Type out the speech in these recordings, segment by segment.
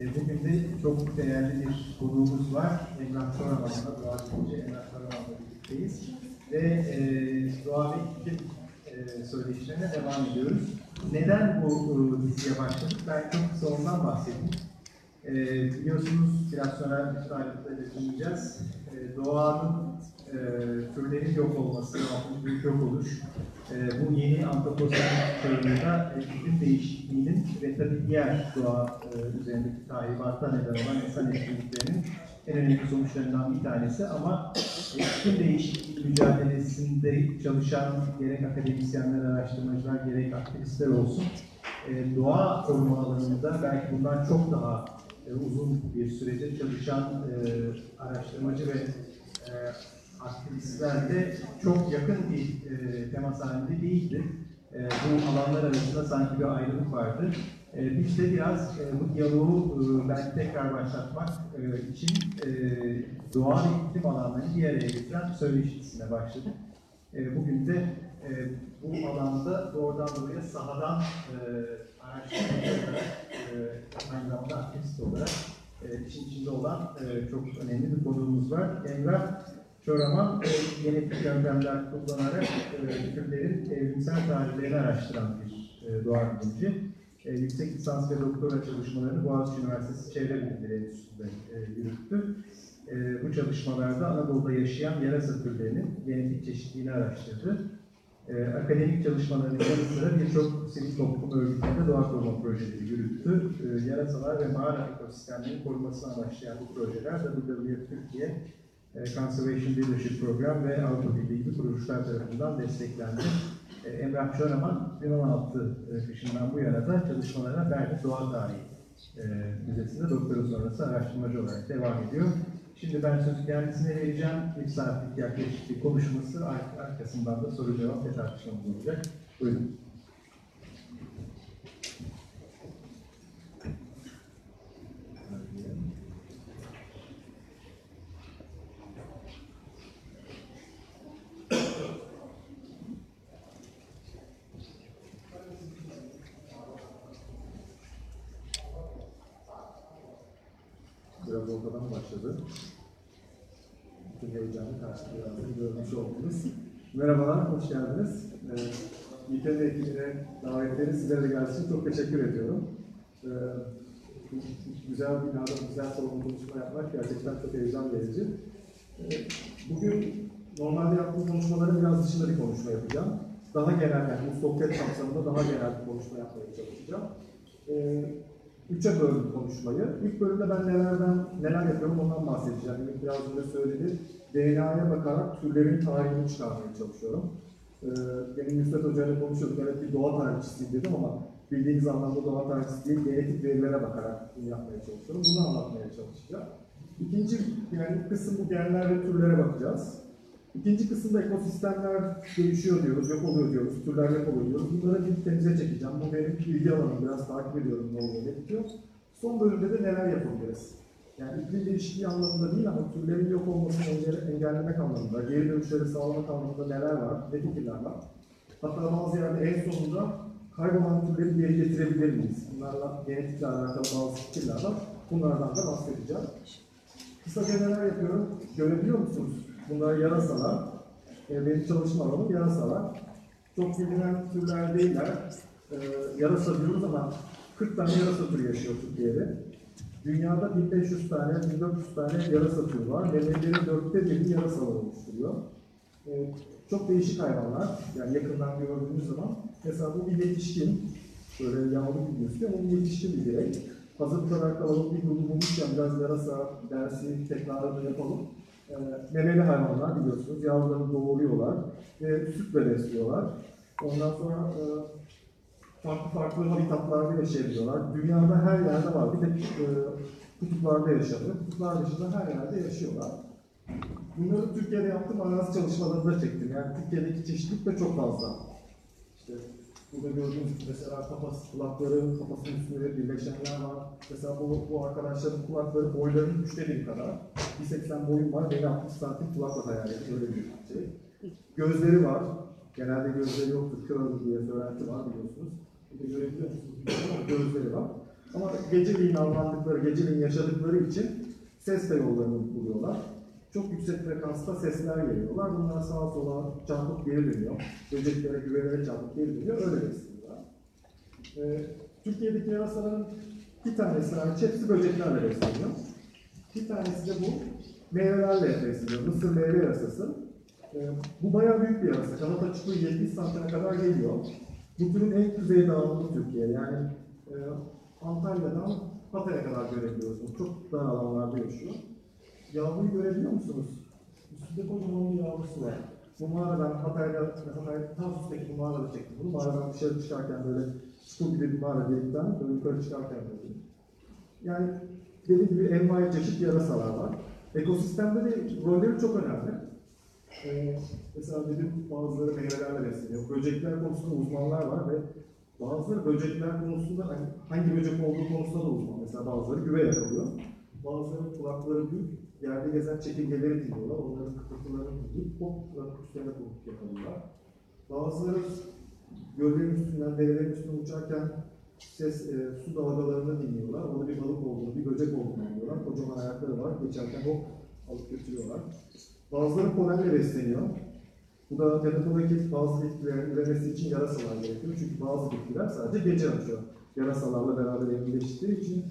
E, Bugün de çok değerli bir konuğumuz var. Emrah Soraman'la, Doğa Bilimci Emrah Soraman'la birlikteyiz. Ve e, doğa ve iklim e, söyleşilerine devam ediyoruz. Neden bu e, diziye başladık? Ben çok kısa ondan bahsedeyim. E, biliyorsunuz biraz sonra bütün ayrıntıları dinleyeceğiz. E, doğanın e, türlerin yok olması, büyük yok oluş, bu yeni antroposen çağında e, iklim değişikliğinin ve tabii diğer doğa e, üzerindeki tahribattan neden olan insan etkinliklerinin en önemli sonuçlarından bir tanesi. Ama e, iklim değişikliği mücadelesinde çalışan gerek akademisyenler, araştırmacılar, gerek aktivistler olsun e, doğa koruma alanında belki bundan çok daha e, uzun bir süredir çalışan e, araştırmacı ve e, aktivistlerle çok yakın bir e, temas halinde değildi. E, bu alanlar arasında sanki bir ayrılık vardı. E, biz de biraz e, bu diyaloğu e, belki tekrar başlatmak e, için e, doğa ve iklim alanlarını bir araya getiren söyleşisine başladık. E, bugün de e, bu alanda doğrudan doğruya sahadan e, araştırmacı e, aynı zamanda aktivist olarak e, işin içinde olan e, çok önemli bir konuğumuz var. Emrah Çoraman, e, genetik yöntemler kullanarak e, türlerin evrimsel tarihlerini araştıran bir e, doğa bilimci. E, yüksek lisans ve doktora çalışmalarını Boğaziçi Üniversitesi Çevre Bilimleri Enstitüsü'nde e, yürüttü. E, bu çalışmalarda Anadolu'da yaşayan yarasa türlerinin genetik çeşitliliğini araştırdı. E, akademik çalışmalarının yanı sıra birçok sivil toplum örgütlerinde doğa koruma projeleri yürüttü. E, yarasalar ve mağara ekosistemlerinin korunmasını amaçlayan bu projeler WWF Türkiye Conservation Leadership Program ve Avrupa Birliği gibi kuruluşlar tarafından desteklendi. E, Emrah Çoraman 2016 e, kışından bu yana da çalışmalarına Berlin Doğa Tarihi e, Müzesi'nde doktora sonrası araştırmacı olarak devam ediyor. Şimdi ben sözü kendisine vereceğim. Bir saatlik yaklaşık bir konuşması, ar- arkasından da soru cevap ve tartışmamız olacak. Buyurun. Merhabalar, hoş geldiniz. Ee, ekibine davetleri sizlere de gelsin için çok teşekkür ediyorum. Ee, güzel binada güzel salonda konuşma yapmak gerçekten çok heyecan verici. Ee, bugün normalde yaptığım konuşmaların biraz dışında bir konuşma yapacağım. Daha genel, yani bu sohbet kapsamında daha genel bir konuşma yapmaya çalışacağım. Ee, Üçe böldüm konuşmayı. İlk bölümde ben nelerden, neler yapıyorum ondan bahsedeceğim. Ümit biraz önce söyledi. DNA'ya bakarak türlerin tarihini çıkarmaya çalışıyorum. Ee, benim Müstet Hoca ile konuşuyorduk. Evet bir doğa tarihçisiyim dedim ama bildiğiniz anlamda doğa tarihçisi değil, genetik verilere bakarak bunu yapmaya çalışıyorum. Bunu anlatmaya çalışacağım. İkinci yani kısım bu genler ve türlere bakacağız. İkinci kısımda ekosistemler değişiyor diyoruz, yok oluyor diyoruz, türler yok oluyor diyoruz. Bunları bir temize çekeceğim. Bu benim ilgi alanım, biraz takip ediyorum ne oluyor, ne bitiyor. Son bölümde de neler yapabiliriz? Yani iklim değişikliği anlamında değil ama türlerin yok olmasını engelle- engellemek anlamında, geri dönüşleri sağlamak anlamında neler var, ne fikirler var? Hatta bazı yerde en sonunda kaybolan türleri geri getirebilir miyiz? Bunlarla genetikle alakalı bazı fikirler var. Bunlardan da bahsedeceğim. Kısaca neler yapıyorum? Görebiliyor musunuz? Bunlar yarasalar. E, benim çalışma alanım yarasalar. Çok bilinen türler değiller. E, yarasa diyoruz ama 40 tane yarasa türü yaşıyor Türkiye'de. Dünyada 1500 tane, 1400 tane yarasa türü var. Memelilerin dörtte birini yarasalar oluşturuyor. E, çok değişik hayvanlar. Yani yakından gördüğünüz zaman. Mesela bu bir yetişkin. Böyle yamalı gibi gözüküyor ama bu yetişkin bir birey. Hazır olarak alalım bir grubu bulmuşken biraz yarasa dersi tekrarını yapalım. E, memeli hayvanlar biliyorsunuz. Yavrularını doğuruyorlar ve sütle besliyorlar. Ondan sonra e, farklı farklı habitatlarda yaşayabiliyorlar. Dünyada her yerde var. Bir tek e, kutuplarda yaşamıyor. Kutuplar dışında her yerde yaşıyorlar. Bunları Türkiye'de yaptığım arazi çalışmalarında çektim. Yani Türkiye'deki çeşitlilik de çok fazla. İşte burada gördüğünüz mesela kafası, kulakları, kafasının üstünde birleşenler var. Mesela bu, bu arkadaşların kulakları boylarının üçte biri kadar. 1.80 boyum var, beni 60 santim kulakla hayal edin. Öyle bir şey. Gözleri var. Genelde gözleri yoktur, kör diye söylenti var biliyorsunuz. Bir de görebiliyor musunuz? bilmiyorum ama Gözleri var. Ama geceliğin avlandıkları, geceliğin yaşadıkları için ses de yollarını buluyorlar. Çok yüksek frekansta sesler geliyorlar. Bunlar sağa sola çarpıp geri dönüyor. Böceklere, güvelere çarpıp geri dönüyor. Öyle besleniyorlar. Ee, Türkiye'deki yarasaların bir tanesi hariç hepsi böceklerle besleniyor. Bir tanesi de bu meyvelerle besleniyor. Mısır meyve yarasası. Ee, bu bayağı büyük bir yarasa. Kanat açıklığı 70 santime kadar geliyor. Türün en kuzey dağılımı Türkiye. Yani e, Antalya'dan Hatay'a kadar görebiliyorsunuz. Çok dar alanlarda yaşıyor. Yavruyu görebiliyor musunuz? Üstünde kocaman bir yavrusu var. Bu mağaradan Hatay'da, Hatay Tarsus'taki bu mağarada çektim bunu. Mağaradan dışarı çıkarken böyle çukur gibi bir mağara delikten böyle yukarı çıkarken böyle. Yani dediğim gibi envai çeşit yarasalar var. Ekosistemde de rolleri çok önemli. Ee, mesela dedim bazıları meyvelerle besleniyor. Böcekler konusunda uzmanlar var ve bazıları böcekler konusunda hani hangi böcek olduğu konusunda da uzman. Mesela bazıları güve yakalıyor. Bazıları kulakları büyük, yerde gezen çekirgeleri dinliyorlar. Onların kıpırtılarını dinleyip hop üstlerine konup yakalıyorlar. Bazıları göllerin üstünden, derelerin üstünden uçarken ses, e, su dalgalarını dinliyorlar. Orada bir balık olduğunu, bir böcek olduğunu anlıyorlar. Kocaman ayakları var. Geçerken hop alıp götürüyorlar. Bazıları polenle besleniyor. Bu da yaratımdaki bazı bitkilerin üremesi için yarasalar gerekiyor. Çünkü bazı bitkiler sadece gece açıyor. Yarasalarla beraber evrimleştiği için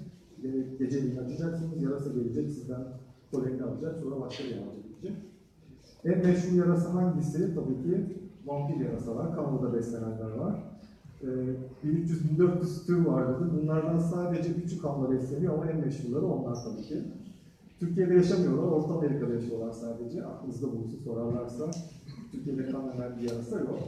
e, geceliğin açacaksınız, yarasa gelecek, sizden polenini alacak, sonra başka bir yarasa gelecek. En meşhur yarasa hangisi? Tabii ki vampir yarasalar, kanlıda beslenenler var. Ee, 1300-1400 tür var dedi. Bunlardan sadece 3'ü kanla besleniyor ama en meşhurları onlar tabii ki. Türkiye'de yaşamıyorlar, Orta Amerika'da yaşıyorlar sadece. Aklınızda bulunsun sorarlarsa. Türkiye'de kan veren bir yarasa yok.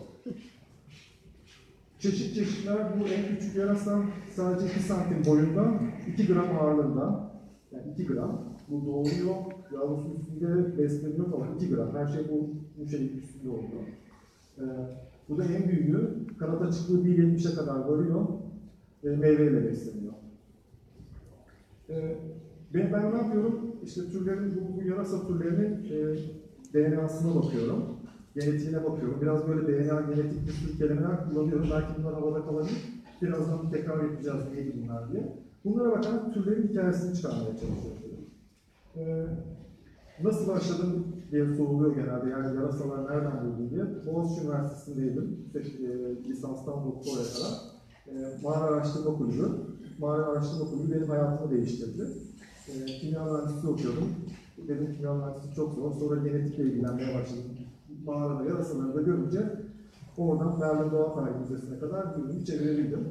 Çeşit çeşitler bu en küçük yarasa sadece 2 santim boyunda, 2 gram ağırlığında. Yani 2 gram. Bu doğuruyor, yavrusunun üstünde besleniyor falan 2 gram. Her şey bu, bu şeyin üstünde oluyor. Ee, bu da en büyüğü. Kanat açıklığı 1.70'e kadar varıyor ve meyveyle besleniyor. Ee, ben, ben ne yapıyorum? İşte türlerin, bu, bu yarasa türlerinin e, DNA'sına bakıyorum. Genetiğine bakıyorum. Biraz böyle DNA genetik bir sürü kelimeler kullanıyorum. Belki bunlar havada kalabilir. Birazdan tekrar edeceğiz neydi bunlar diye. Bunlara bakarak türlerin hikayesini çıkarmaya çalışıyorum. Ee, nasıl başladım diye soruluyor genelde. Yani yarasalar nereden buldun diye. Boğaziçi Üniversitesi'ndeydim. E, lisanstan doktoraya kadar. E, mağara araştırma kulübü. Mağara araştırma kulübü benim hayatımı değiştirdi. E, kimya mühendisliği okuyordum. Dedim kimya mühendisliği çok zor. Sonra genetikle ilgilenmeye başladım. Mağarada yarasaları da görünce oradan Berlin Doğa Tarihi Müzesi'ne kadar yürüyüp çevirebildim.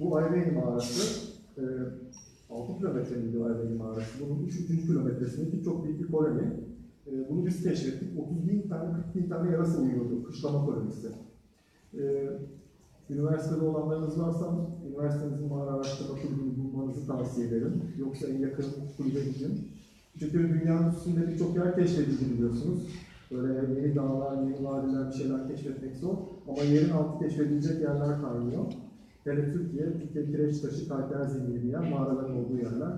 Bu Ayvain mağarası. E, 6 kilometre miydi Ayvain mağarası? Bunun 3. kilometresindeki çok büyük bir koloni. E, bunu biz keşfettik. 30 bin tane, 40 bin tane yarasa uyuyordu. Kışlama kolonisi. E, üniversitede olanlarınız varsa üniversitenizin mağara araştırma kulübünü bulmanızı tavsiye ederim. Yoksa en yakın kulübe gidin. Çünkü dünyanın üstünde birçok yer keşfedildi biliyorsunuz. Böyle yeni dağlar, yeni vadiler bir şeyler keşfetmek zor. Ama yerin altı keşfedilecek yerler kaynıyor. Hele Türkiye, Türkiye kireç taşı, kalker zemini bir yer, mağaraların olduğu yerler.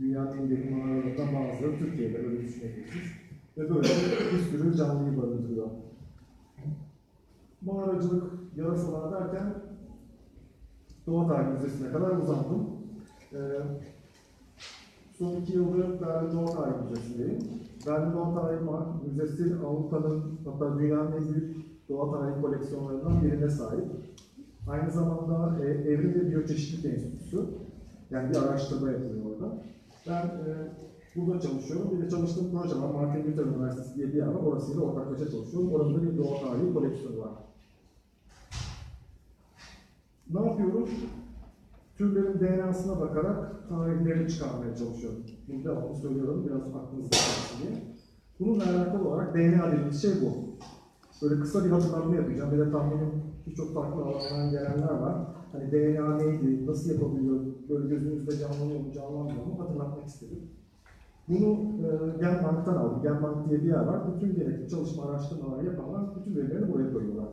Dünyanın en derin mağaralarından bazıları Türkiye'de öyle düşünebilirsiniz. Ve böyle bir sürü canlıyı barındırıyor. Mağaracılık, yarasalar derken Doğa Tarihi Müzesi'ne kadar uzandım. Ee, son iki yıldır Berlin Doğa Tarihi Müzesi'ndeyim. Berlin Doğa Tarihi Müzesi Avrupa'nın hatta dünyanın en büyük doğa tarihi koleksiyonlarından birine sahip. Aynı zamanda e, Evrim ve Biyoçeşitlilik Enstitüsü. Yani bir araştırma yapılıyor orada. Ben e, burada çalışıyorum. Bir de çalıştığım proje var. Martin Luther Üniversitesi diye bir yer var. Orasıyla ortaklaşa çalışıyorum. Orada bir doğa tarihi koleksiyonu var. Ne yapıyorum? Türlerin DNA'sına bakarak tarihlerini çıkarmaya çalışıyorum. Bunu devamlı söylüyorum, biraz aklınızda kalsın diye. Bununla alakalı olarak DNA dediğimiz şey bu. Böyle kısa bir hatırlatma yapacağım. De tahminim birçok farklı alanlardan gelenler var. Hani DNA neydi, nasıl yapabiliyor, böyle gözünüzde canlanıyor mu, canlanmıyor mu hatırlatmak istedim. Bunu e, Genbank'tan aldım. Genbank diye bir yer var. Bütün gerekli çalışma araştırmaları yapanlar bütün verilerini buraya koyuyorlar.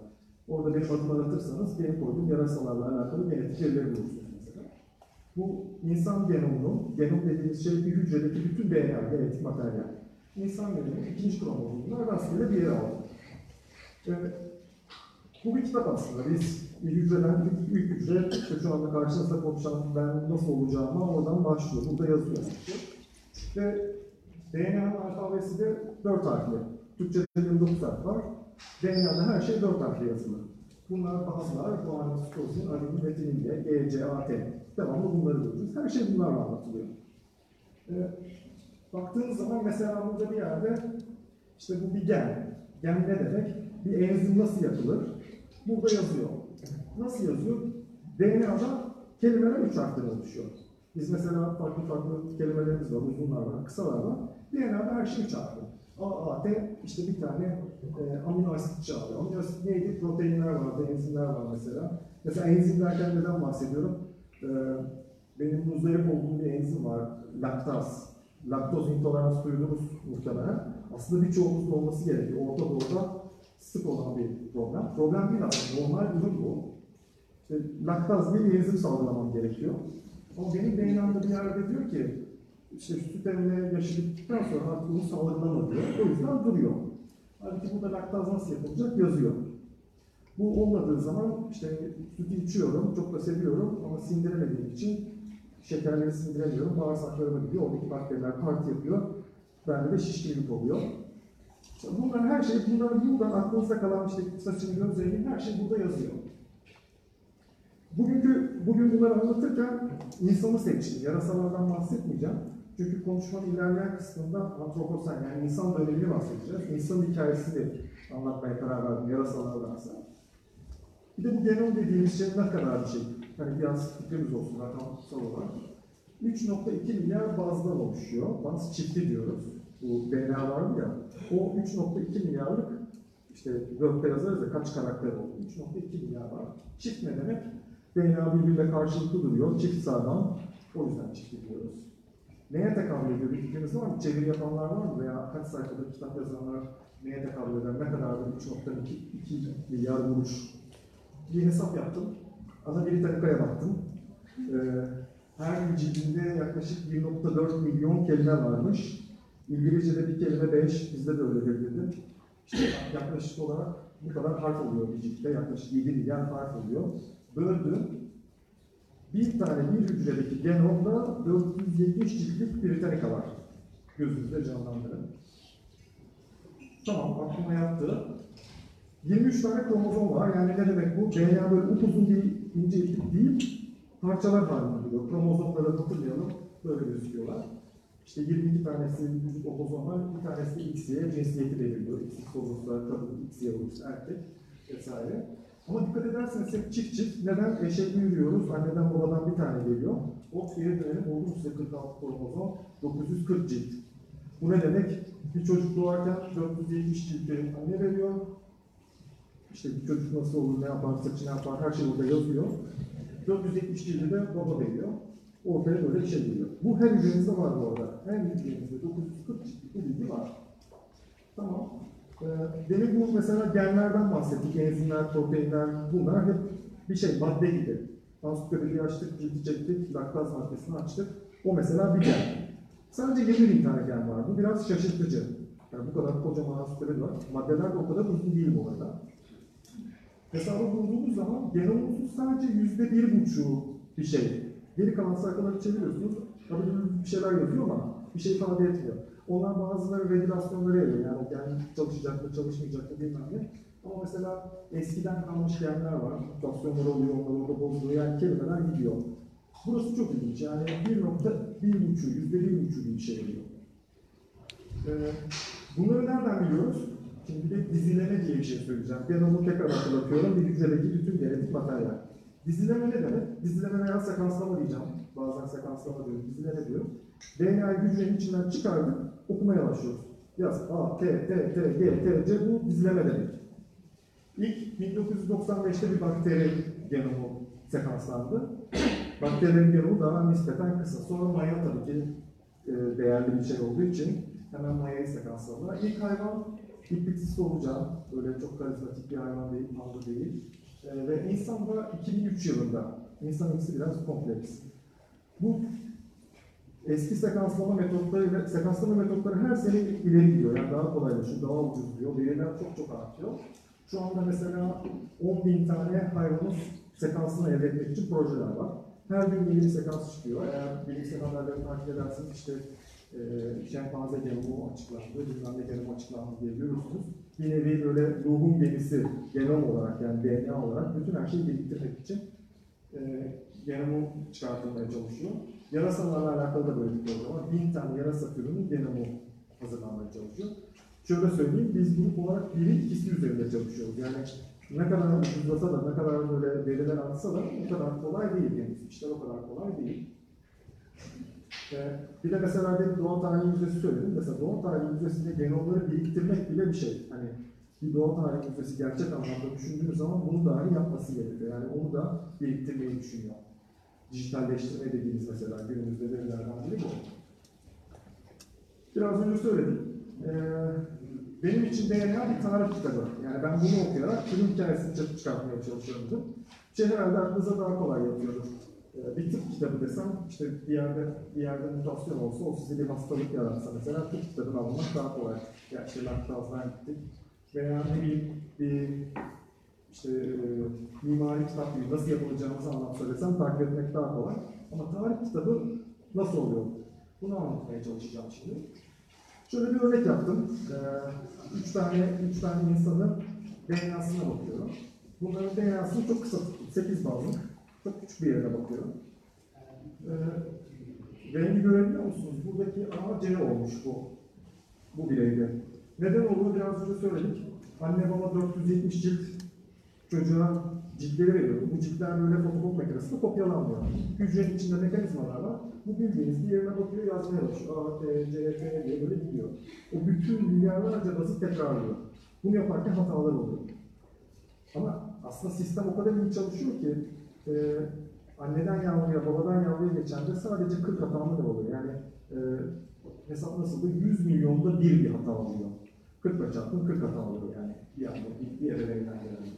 Orada benim adımı aratırsanız benim koyduğum yarasalarla alakalı genetik verileri bulursunuz mesela. Bu insan genomunun, genom dediğimiz şey bir hücredeki bütün DNA, genetik materyal. İnsan genomunun ikinci kromozomuna rastgele bir yere aldım. Evet. Bu bir kitap aslında. Biz bir hücreden ilk, ilk hücre, işte şu anda karşınızda konuşan ben nasıl olacağıma oradan başlıyor. Burada yazıyor. Ve DNA'nın alfabesi de 4 harfli. Türkçe'de 29 harf var. DNA'da her şey 4 harfli yazılı. Bunlar bazılar, guanin, sitozin, adenin, metinin de, E, C, A, T. Devamlı bunları görürüz. Her şey bunlarla anlatılıyor. Ee, baktığınız zaman mesela burada bir yerde işte bu bir gen. Gen ne demek? Bir enzim nasıl yapılır? Burada yazıyor. Nasıl yazıyor? DNA'da kelimeler üç harften oluşuyor. Biz mesela farklı farklı kelimelerimiz var, uzunlar var, kısalar var. DNA'da her şey üç harfli. A, A, T, işte bir tane e, amino asit çağırıyor. Amino asit neydi? Proteinler vardı, enzimler var mesela. Mesela enzim derken neden bahsediyorum? E, benim muzdarip olduğum bir enzim var, laktaz. Laktoz intolerans duydunuz muhtemelen. Aslında birçoğumuzun olması gerekiyor. Orta Doğu'da sık olan bir problem. Problem değil aslında, normal durum bu. İşte laktaz diye bir enzim salgılamam gerekiyor. Ama benim DNA'mda bir yerde diyor ki, işte süt emine sonra artık bunu salgılama diyor. O yüzden duruyor. Halbuki burada laktaz nasıl yapılacak yazıyor. Bu olmadığı zaman işte sütü içiyorum, çok da seviyorum ama sindiremediğim için şekerleri sindiremiyorum. Bağırsaklarıma gidiyor, oradaki bakteriler parti yapıyor. Bende de şişkinlik oluyor. İşte bunlar her şey, bunların buradan aklınızda kalan işte saçın, göz rengi her şey burada yazıyor. Bugünkü, bugün bunları anlatırken insanı seçtim. Yarasalardan bahsetmeyeceğim. Çünkü konuşmanın ilerleyen kısmında antroposen yani insan dönemini bahsedeceğiz. İnsan hikayesini anlatmaya karar verdim yarasalardansa. Bir de bu genom dediğimiz şey ne kadar bir şey? Hani biraz fikrimiz olsun rakamsal olarak. 3.2 milyar bazdan oluşuyor. Baz çifti diyoruz. Bu DNA vardı ya. O 3.2 milyarlık işte Word'de yazarız ya kaç karakter oldu. 3.2 milyar var. Çift ne demek? DNA birbiriyle karşılıklı duruyor. Çift sağlam. O yüzden çift diyoruz. Neye tekabül ediyor? Bir fikriniz var mı? Çeviri yapanlar var mı? Veya kaç sayfada kitap yazanlar neye tekabül eder? Ne kadardır 3.2 milyar vuruş? Bir hesap yaptım. Ana Britannica'ya baktım. Ee, her bir cildinde yaklaşık 1.4 milyon kelime varmış. İngilizce'de bir kelime 5, bizde de öyledir dedim. İşte yaklaşık olarak bu kadar harf oluyor bir ciltte, yaklaşık 7 milyar harf oluyor. Böldüm, bir tane bir hücredeki genomda 470 ciltlik Britannica var. Gözünüzde canlandırın. Tamam, aklıma yattı. 23 tane kromozom var. Yani ne demek bu? DNA böyle upuzun bir ince iplik değil, parçalar halinde duruyor. Kromozomları hatırlayalım, böyle gözüküyorlar. İşte 22 tanesi vücut otozomal, bir tanesi de XY, cinsiyeti belirliyor. X olursa kadın, XY olursa erkek vesaire. Ama dikkat ederseniz hep çift çift. Neden? Eşekli yürüyoruz. Anneden babadan bir tane geliyor. O geri dönelim. Oldu mu size 46 kromozom? 940 cilt. Bu ne demek? Bir çocuk doğarken 470 ciltleri anne veriyor. İşte bir çocuk nasıl olur, ne yapar, saçı ne yapar, her şey orada yazıyor. 470 cildi de baba veriyor. Ortaya böyle bir şey geliyor. Bu her hücrenizde var bu arada. Her hücrenizde 940 ciltlik bir bilgi var. Tamam. Ee, demin bu mesela genlerden bahsettik. Enzimler, proteinler bunlar hep bir şey, madde gibi. Ansiklopediyi açtık, cildi çektik, laktaz maddesini açtık. O mesela bir gen. Sadece 20 bin tane gen var. Bu biraz şaşırtıcı. Yani bu kadar kocaman ansiklopedi var. Maddeler de o kadar uzun değil bu arada. Hesabı bulduğumuz zaman genomumuzun sadece yüzde bir buçuğu bir şey. Geri kalan sayfaları çeviriyorsunuz. Tabii bir şeyler yazıyor ama bir şey ifade etmiyor. Onlar bazıları regülasyonları yapıyor. Yani gen çalışacak mı, çalışmayacak mı bilmem ne. Ama mesela eskiden kalmış genler var. Mutasyonlar oluyor, onlar orada bozuluyor. Yani kelimeler gidiyor. Burası çok ilginç. Yani bir nokta bir buçuğu, yüzde bir buçuğu bir şey oluyor. Ee, bunları nereden biliyoruz? Şimdi bir de dizileme diye bir şey söyleyeceğim. Genomu tekrar hatırlatıyorum. Bir hücredeki bütün genetik materyal. Dizileme ne demek? Dizileme veya sekanslama diyeceğim. Bazen sekanslama diyorum, dizileme diyor. DNA'yı hücrenin içinden çıkardık, okumaya başlıyoruz. Yaz A, T, T, T, G, T, C bu dizileme demek. İlk 1995'te bir bakteri genomu sekanslandı. Bakterilerin genomu daha nispeten kısa. Sonra maya tabii ki e, değerli bir şey olduğu için hemen mayayı sekansladılar. İlk hayvan ipliksiz solucan, böyle çok karizmatik bir hayvan değil, mallı değil. E, ve insan da 2003 yılında. İnsan ikisi biraz kompleks. Bu eski sekanslama metotları ve sekanslama metotları her sene ileri gidiyor. Yani daha kolaylaşıyor, daha ucuzluyor. Veriler çok çok artıyor. Şu anda mesela 10 bin tane hayvanın sekansını elde etmek için projeler var. Her gün yeni bir sekans çıkıyor. Eğer bilgisayar haberleri takip ederseniz işte e, şempanze genomu açıklandı, bilmem ne genomu açıklandı diye görürsünüz. Bir nevi böyle ruhun gemisi, genom olarak yani DNA olarak bütün her şeyi biriktirmek için e, genomu çıkartılmaya çalışıyor. Yarasalarla alakalı da böyle bir proje var. Bin tane yarasa türünün genomu hazırlanmaya çalışıyor. Şöyle söyleyeyim, biz grup olarak biri ikisi üzerinde çalışıyoruz. Yani ne kadar ucuzlasa da, ne kadar böyle veriler artsa da o kadar kolay değil yani. İşler o kadar kolay değil. Ee, bir de mesela demin Doğu Tarihi Müzesi söyledim. Mesela Doğu Tarihi Müzesi'nde genomları biriktirmek bile bir şey. Hani bir Doğu Tarihi Müzesi gerçek anlamda düşündüğümüz zaman bunu dahi yapması gerekiyor. Yani onu da biriktirmeyi düşünüyor. Dijitalleştirme dediğimiz mesela günümüzde verilerden biri bu. Biraz önce söyledim. Ee, benim için DNA bir tarih kitabı. Yani ben bunu okuyarak türün hikayesini çık- çıkartmaya çalışıyorum. Şey herhalde aklınıza daha kolay yatıyordu. Ee, bir tıp kitabı desem, işte bir yerde bir yerde mutasyon olsa, o size bir hastalık yaratsa mesela tıp kitabını almak daha kolay. Ya işte laktazdan gittik. Veya ne bileyim bir işte e, mimari kitap nasıl yapılacağımızı anlat takip etmek daha kolay. Ama tarih kitabı nasıl oluyor? Bunu anlatmaya çalışacağım şimdi. Şöyle bir örnek yaptım. Ee, üç tane, üç tane insanın DNA'sına bakıyorum. Bunların DNA'sını çok kısa tuttum. 8 bazlı. Çok küçük bir yere bakıyorum. Ee, rengi görebiliyor musunuz? Buradaki A C olmuş bu. Bu bireyde. Neden olduğunu biraz önce söyledik. Anne baba 470 cilt çocuğa ciltleri veriyor. Bu ciltler böyle fotokop makinesinde kopyalanmıyor. Hücrenin içinde mekanizmalar var. Bu bildiğiniz bir yerine bakıyor yazmaya başlıyor. A, T, C, F diye böyle gidiyor. O bütün milyarlarca bazı tekrarlıyor. Bunu yaparken hatalar oluyor. Ama aslında sistem o kadar iyi çalışıyor ki e, anneden yavruya, babadan yavruya geçen de sadece 40 hata mı oluyor? Yani e, hesap nasıl 100 milyonda bir bir hata oluyor. 40 ile çarpın 40 hata oluyor yani. Bir anda bir, bir verilen gelen.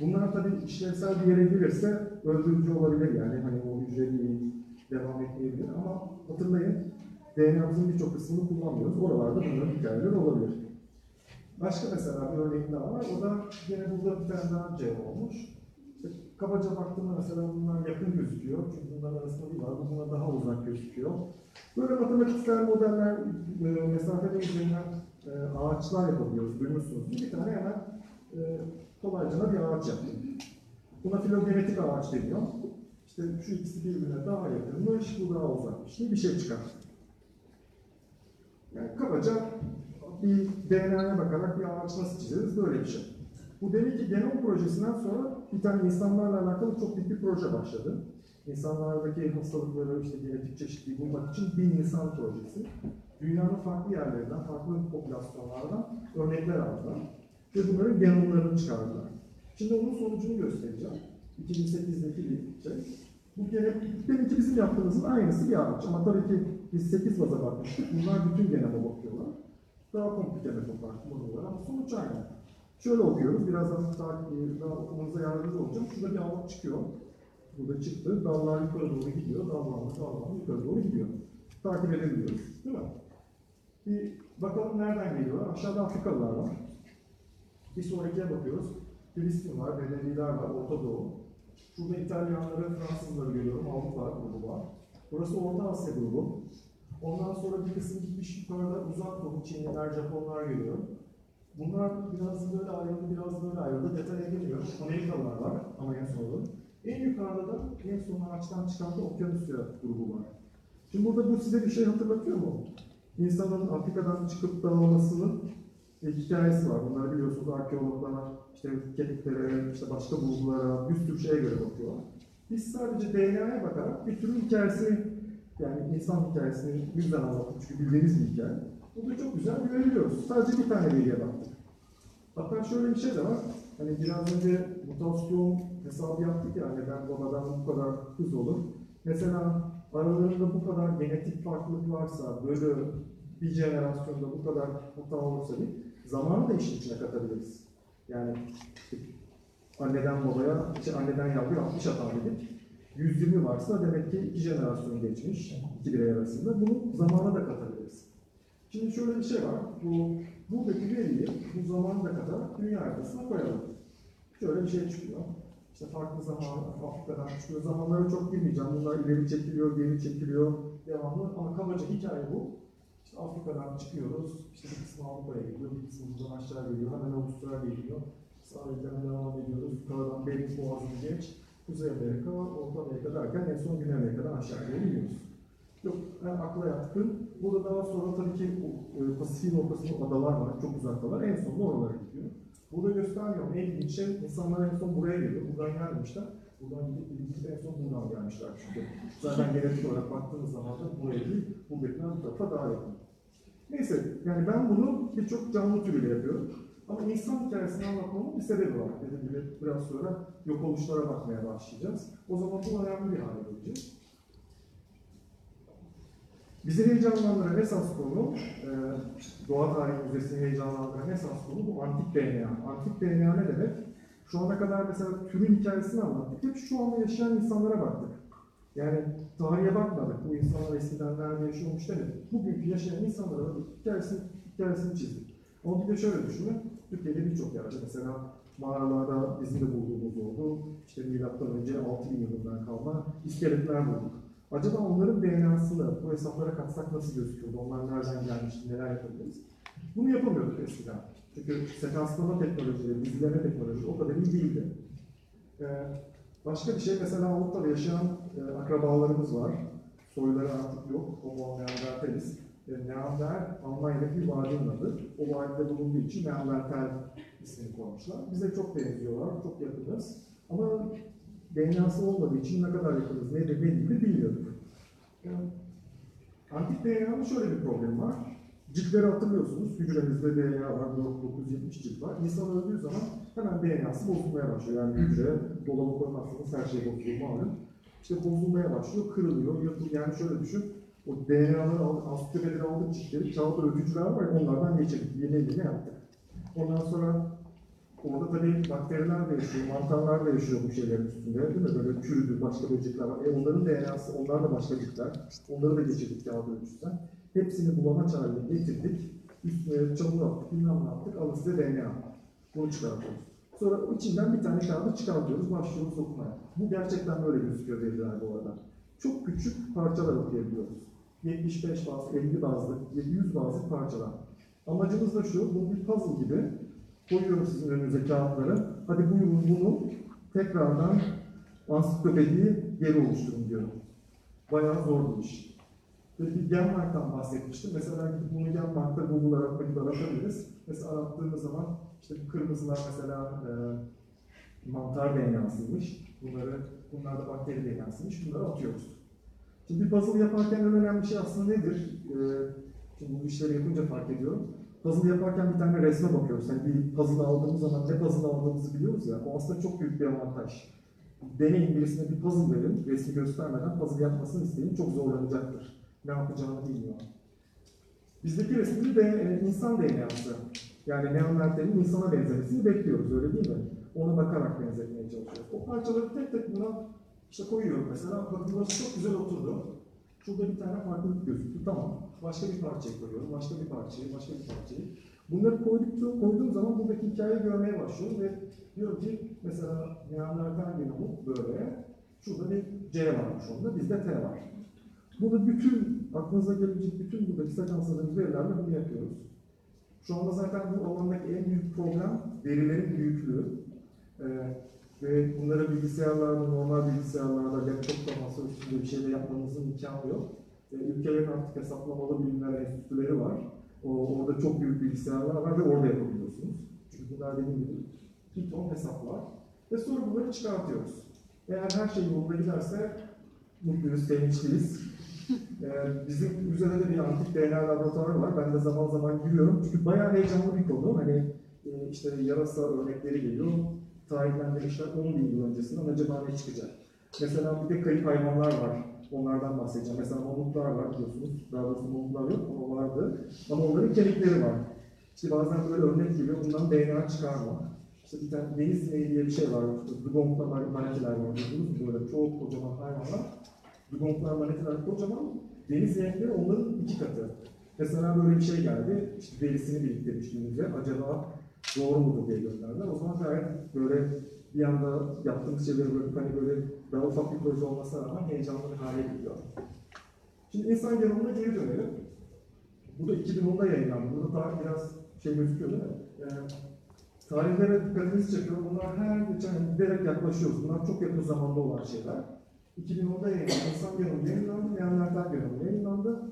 Bunlar tabii işlevsel bir yere gelirse öldürücü olabilir yani hani o hücreliği devam etmeyebilir ama hatırlayın DNA'mızın birçok kısmını kullanmıyoruz. Oralarda bunların hikayeler olabilir. Başka mesela bir örnek daha var. O da yine burada bir tane daha C olmuş. İşte kabaca baktığımda mesela bunlar yakın gözüküyor. Çünkü bunların arasında bir var. Bu buna daha uzak gözüküyor. Böyle matematiksel modeller, e, mesafeli üzerinden e, ağaçlar yapabiliyoruz. Duymuşsunuz. Bir tane hemen e, kolayca bir ağaç yaptım. Buna filogenetik ağaç deniyor. İşte şu ikisi birbirine daha yakınmış, bu daha uzakmış diye bir şey çıkar. Yani kabaca bir DNA'ya bakarak bir ağaç nasıl çizeriz böyle bir şey. Bu demek ki genom projesinden sonra bir tane insanlarla alakalı çok büyük bir proje başladı. İnsanlardaki hastalıkları, işte genetik çeşitliliği bulmak için bir insan projesi. Dünyanın farklı yerlerinden, farklı popülasyonlardan örnekler aldılar. Ve bunların genomlarını çıkardılar. Şimdi onun sonucunu göstereceğim. 2008'deki bir şey. Bu gene, deminki bizim yaptığımızın aynısı bir ağaç. Ama tabii ki biz 8 baza bakmıştık. Bunlar bütün genome bakıyorlar. Daha komplike metotlar kullanıyorlar ama sonuç aynı. Şöyle okuyoruz, birazdan daha, daha okumanıza yardımcı olacağım. Şurada bir ağaç çıkıyor. Burada çıktı, dallar yukarı doğru gidiyor, dallar dallar yukarı doğru gidiyor. Takip edebiliyoruz, değil mi? Bir bakalım nereden geliyorlar? Aşağıda Afrikalılar var. Bir sonrakiye bakıyoruz. Filistin var, Bedeviler var, Orta Doğu. Şurada İtalyanları, Fransızları görüyorum, Avrupa grubu var. Burası Orta Asya grubu. Ondan sonra bir kısım gitmiş yukarıda uzak doğu, Çinliler, Japonlar görüyorum. Bunlar biraz böyle ayrıldı, biraz böyle ayrıldı. Detaya girmiyorum. Amerikalılar var ama en sonunda. En yukarıda da en son ağaçtan çıkan da Okyanusya grubu var. Şimdi burada bu size bir şey hatırlatıyor mu? İnsanın Afrika'dan çıkıp dağılmasının e, hikayesi var. Bunları biliyorsunuz arkeologlar işte kemiklere, işte başka bulgulara, bir sürü şeye göre bakıyorlar. Biz sadece DNA'ya bakarak bir türün hikayesini, yani insan hikayesini yüzden anlattık çünkü bildiğiniz bir hikaye. Burada çok güzel görebiliyoruz. Sadece bir tane veriye baktık. Hatta şöyle bir şey de var. Hani biraz önce mutasyon hesabı yaptık ya neden babadan bu kadar hız olur. Mesela aralarında bu kadar genetik farklılık varsa, böyle bir jenerasyonda bu kadar hata olursa bir zamanı da işin içine katabiliriz. Yani anneden babaya, işte anneden yavruya 60 hata dedik. 120 varsa demek ki iki jenerasyon geçmiş, iki birey arasında. Bunu zamana da katabiliriz. Şimdi şöyle bir şey var. Bu, buradaki veriyi bu zamana kadar dünya haritasına koyalım. Şöyle bir şey çıkıyor. İşte farklı zaman, Afrika'dan çıkıyor. Zamanlara çok girmeyeceğim. Bunlar ileri çekiliyor, geri çekiliyor. Devamlı ama kabaca hikaye bu. İşte Afrika'dan çıkıyoruz. İşte bir kısmı Avrupa'ya geliyor, bir kısmı buradan aşağı geliyor. Hemen Avustralya'ya geliyor. Sahilden devam ediyoruz. Yukarıdan Bering Boğazı'nı geç. Kuzey Amerika, Orta Amerika derken en son Güney Amerika'dan aşağıya iniyoruz. Yok, en akla yatkın. Burada daha sonra tabii ki e, Pasifik'in ortasında adalar var, çok uzaktalar. En sonunda oralara gidiyor. Burada göstermiyorum. En ilginç şey, insanlar en son buraya geliyor. Buradan gelmemişler. Buradan gidip gidip en son buradan gelmişler çünkü. Zaten genetik olarak baktığımız zaman da buraya değil, buradakiler bu tarafa daha yakın. Neyse, yani ben bunu birçok canlı türüyle yapıyorum. Ama insan hikayesini anlatmamın bir sebebi var. Dediğim gibi biraz sonra yok oluşlara bakmaya başlayacağız. O zaman bu önemli bir hale gelecek. Bizi heyecanlandıran esas konu, e, Doğa Tarihi Müzesi'ni heyecanlandıran esas konu bu antik DNA. Antik DNA ne demek? Şu ana kadar mesela türün hikayesini anlattık. Hep şu anda yaşayan insanlara baktık. Yani tarihe bakmadık. Bu insanlar eskiden nerede yaşıyormuş demedik. Bugünkü yaşayan insanlara bakıp hikayesini, hikayesini çizdik. Ama bir de şöyle düşünün. Türkiye'de birçok yerde mesela mağaralarda bizim de bulduğumuz oldu. İşte milattan önce 6000 yılından kalma iskeletler bulduk. Acaba onların DNA'sını bu hesaplara katsak nasıl gözüküyordu? Onlar nereden gelmişti, neler yapabiliriz? Bunu yapamıyorduk eskiden. Çünkü sekanslama teknolojileri, dizileme teknolojileri o kadar iyi değildi. Ee, başka bir şey, mesela Avrupa'da yaşayan e, akrabalarımız var. Soyları artık yok, Homo neanderthalis. E, Neander, Almanya'daki bir vadinin adı. O vadide bulunduğu için Neandertal ismini koymuşlar. Bize çok benziyorlar, çok yakınız. Ama DNA'sı olmadığı için ne kadar yakınız, ne de ne değildi bilmiyorduk. Yani, antik DNA'nın şöyle bir problemi var. Ciltleri hatırlıyorsunuz. Hücremizde DNA var, 970 cilt var. İnsan öldüğü zaman hemen DNA'sı bozulmaya başlıyor. Yani hücre dolaba koymazsanız her şey bozuluyor malum. İşte bozulmaya başlıyor, kırılıyor, yırtılıyor. Yani şöyle düşün, o DNA'ları aldık, ansiklopedileri aldık ciltleri, kağıt ölçücüler var ya onlardan geçirdik, yeni yeni yaptık. Ondan sonra Orada tabii bakteriler de yaşıyor, mantarlar da yaşıyor bu şeylerin üstünde değil mi? Böyle çürüdü, başka böcekler var. E onların DNA'sı, onlar da başkacıklar. Onları da geçirdik kağıt ölçüsünden. Hepsini bulamaç haline getirdik. Üstüne çamur attık, bilmem ne yaptık. Alın size DNA. Bunu çıkartıyoruz. Sonra içinden bir tane kağıdı çıkartıyoruz, başlıyoruz okumaya. Bu gerçekten böyle gözüküyor veriler bu arada. Çok küçük parçalar okuyabiliyoruz. 75 bazlı, 50 bazlı, 100 bazlı parçalar. Amacımız da şu, bu bir puzzle gibi. Koyuyorum sizin önünüze kağıtları. Hadi buyurun bunu tekrardan ansiklopediyi geri oluşturun diyorum. Bayağı zor bir iş. Ve bir Genmark'tan bahsetmiştim. Mesela bunu Genmark'ta Google aratmayı aratabiliriz. Mesela arattığımız zaman işte bu kırmızılar mesela e, mantar DNA'sıymış. Bunları, bunlar da bakteri DNA'sıymış. Bunları atıyoruz. Şimdi bir puzzle yaparken en önemli şey aslında nedir? E, şimdi bu işleri yapınca fark ediyorum. Puzzle yaparken bir tane resme bakıyoruz. Yani bir puzzle aldığımız zaman ne puzzle aldığımızı biliyoruz ya. O aslında çok büyük bir avantaj. Deneyin birisine bir puzzle verin, resmi göstermeden puzzle yapmasını isteyin. Çok zorlanacaktır. Ne yapacağını bilmiyor. Bizdeki resmi de e, insan DNA'sı. Yani Neandertal'in insana benzemesini bekliyoruz öyle değil mi? Ona bakarak benzetmeye çalışıyoruz. O parçaları tek tek buna işte koyuyorum mesela. Bakın burası çok güzel oturdu. Şurada bir tane farklılık gözüktü. Tamam. Başka bir parçayı koyuyorum. Başka bir parçayı, başka bir parçayı. Bunları koydukça, koyduğum zaman buradaki hikayeyi görmeye başlıyorum ve diyorum ki mesela Neandertal genomu böyle. Şurada bir C varmış onda, bizde T var. Burada bütün, aklınıza gelebilecek bütün buradaki sekansladığımız verilerle bunu yapıyoruz. Şu anda zaten bu alandaki en büyük problem verilerin büyüklüğü. Ee, ve bunları bilgisayarlarda, normal bilgisayarlarda, laptopta, masa üstünde bir şeyle yapmamızın imkanı yok. E, ülkelerin artık hesaplamalı bilimler enstitüleri var. O, orada çok büyük bilgisayarlar var ve orada yapabiliyorsunuz. Çünkü bunlar dediğim gibi bir ton hesaplar. Ve sonra bunları çıkartıyoruz. Eğer her şey yolunda giderse mutluyuz, sevinçliyiz. Ee, bizim müzede de bir antik DNA laboratuvarı var. Ben de zaman zaman giriyorum. Çünkü bayağı heyecanlı bir konu. Hani e, işte yarasa örnekleri geliyor tarihlendirmişler 10 bin yıl öncesinden acaba ne çıkacak? Mesela bir de kayıp hayvanlar var. Onlardan bahsedeceğim. Mesela mamutlar var biliyorsunuz. Daha doğrusu mamutlar yok ama vardı. Ama onların kemikleri var. İşte bazen böyle örnek geliyor. Bundan DNA çıkarma. İşte bir tane deniz sineği diye bir şey var. Dugonga manetiler var. Duydunuz mu? Böyle çok kocaman hayvanlar. Dugonga manetiler kocaman. Deniz sinekleri onların iki katı. Mesela böyle bir şey geldi, işte verisini biriktirmiş günümüze, acaba doğru mudur diye gönderdiler. O zaman gayet böyle bir anda yaptığımız şeyleri bırakıp hani böyle daha ufak bir proje olmasına rağmen heyecanlı bir hale geliyor. Şimdi insan genomuna geri dönelim. Bu da 2010'da yayınlandı. Burada daha biraz şey gözüküyor değil mi? Yani, tarihlere dikkatinizi çekiyor. Bunlar her geçen giderek yaklaşıyoruz. Bunlar çok yakın zamanda olan şeyler. 2010'da yayınlandı. İnsan genomu yayınlandı. Neandertal genomu yayınlandı.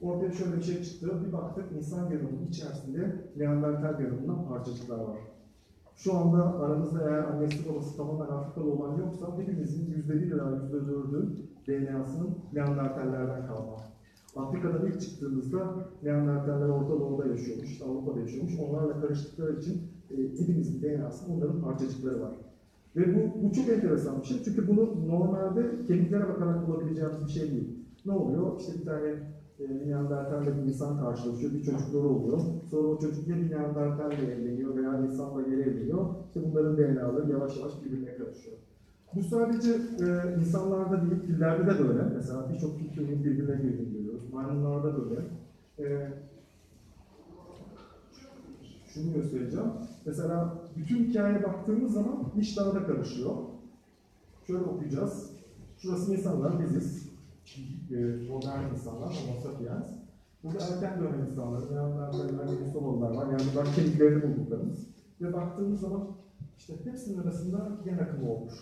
Ortaya şöyle bir şey çıktı. Bir baktık insan genomunun içerisinde Neandertal genomundan parçacıklar var. Şu anda aranızda eğer annesi babası tamamen Afrikalı olan yoksa hepimizin %1 ila %4'ü DNA'sının Neandertallerden kalma. Afrika'dan ilk çıktığımızda Neandertaller Orta Doğu'da yaşıyormuş, Avrupa'da yaşıyormuş. Onlarla karıştıkları için e, hepimizin DNA'sının onların parçacıkları var. Ve bu, bu çok enteresan bir şey çünkü bunu normalde kemiklere bakarak bulabileceğimiz bir şey değil. Ne oluyor? İşte bir tane e, Neandertal'le bir insan karşılaşıyor, bir çocukları oluyor. Sonra o çocuk ya bir evleniyor veya insanla geri evleniyor. İşte bunların DNA'ları yavaş yavaş birbirine karışıyor. Bu sadece e, insanlarda değil, fillerde de böyle. Mesela birçok fil türünün birbirine girdiğini görüyoruz. Maymunlarda böyle. E, şunu göstereceğim. Mesela bütün hikayeye baktığımız zaman iş daha da karışıyor. Şöyle okuyacağız. Şurası insanlar, biziz. E, modern insanlar, homo sapiens. Burada erken dönem insanlar, Neandertaller, Denisovalılar var. Yani bunlar kemiklerini bulduklarımız. Ve baktığımız zaman işte hepsinin arasında gen akımı olmuş.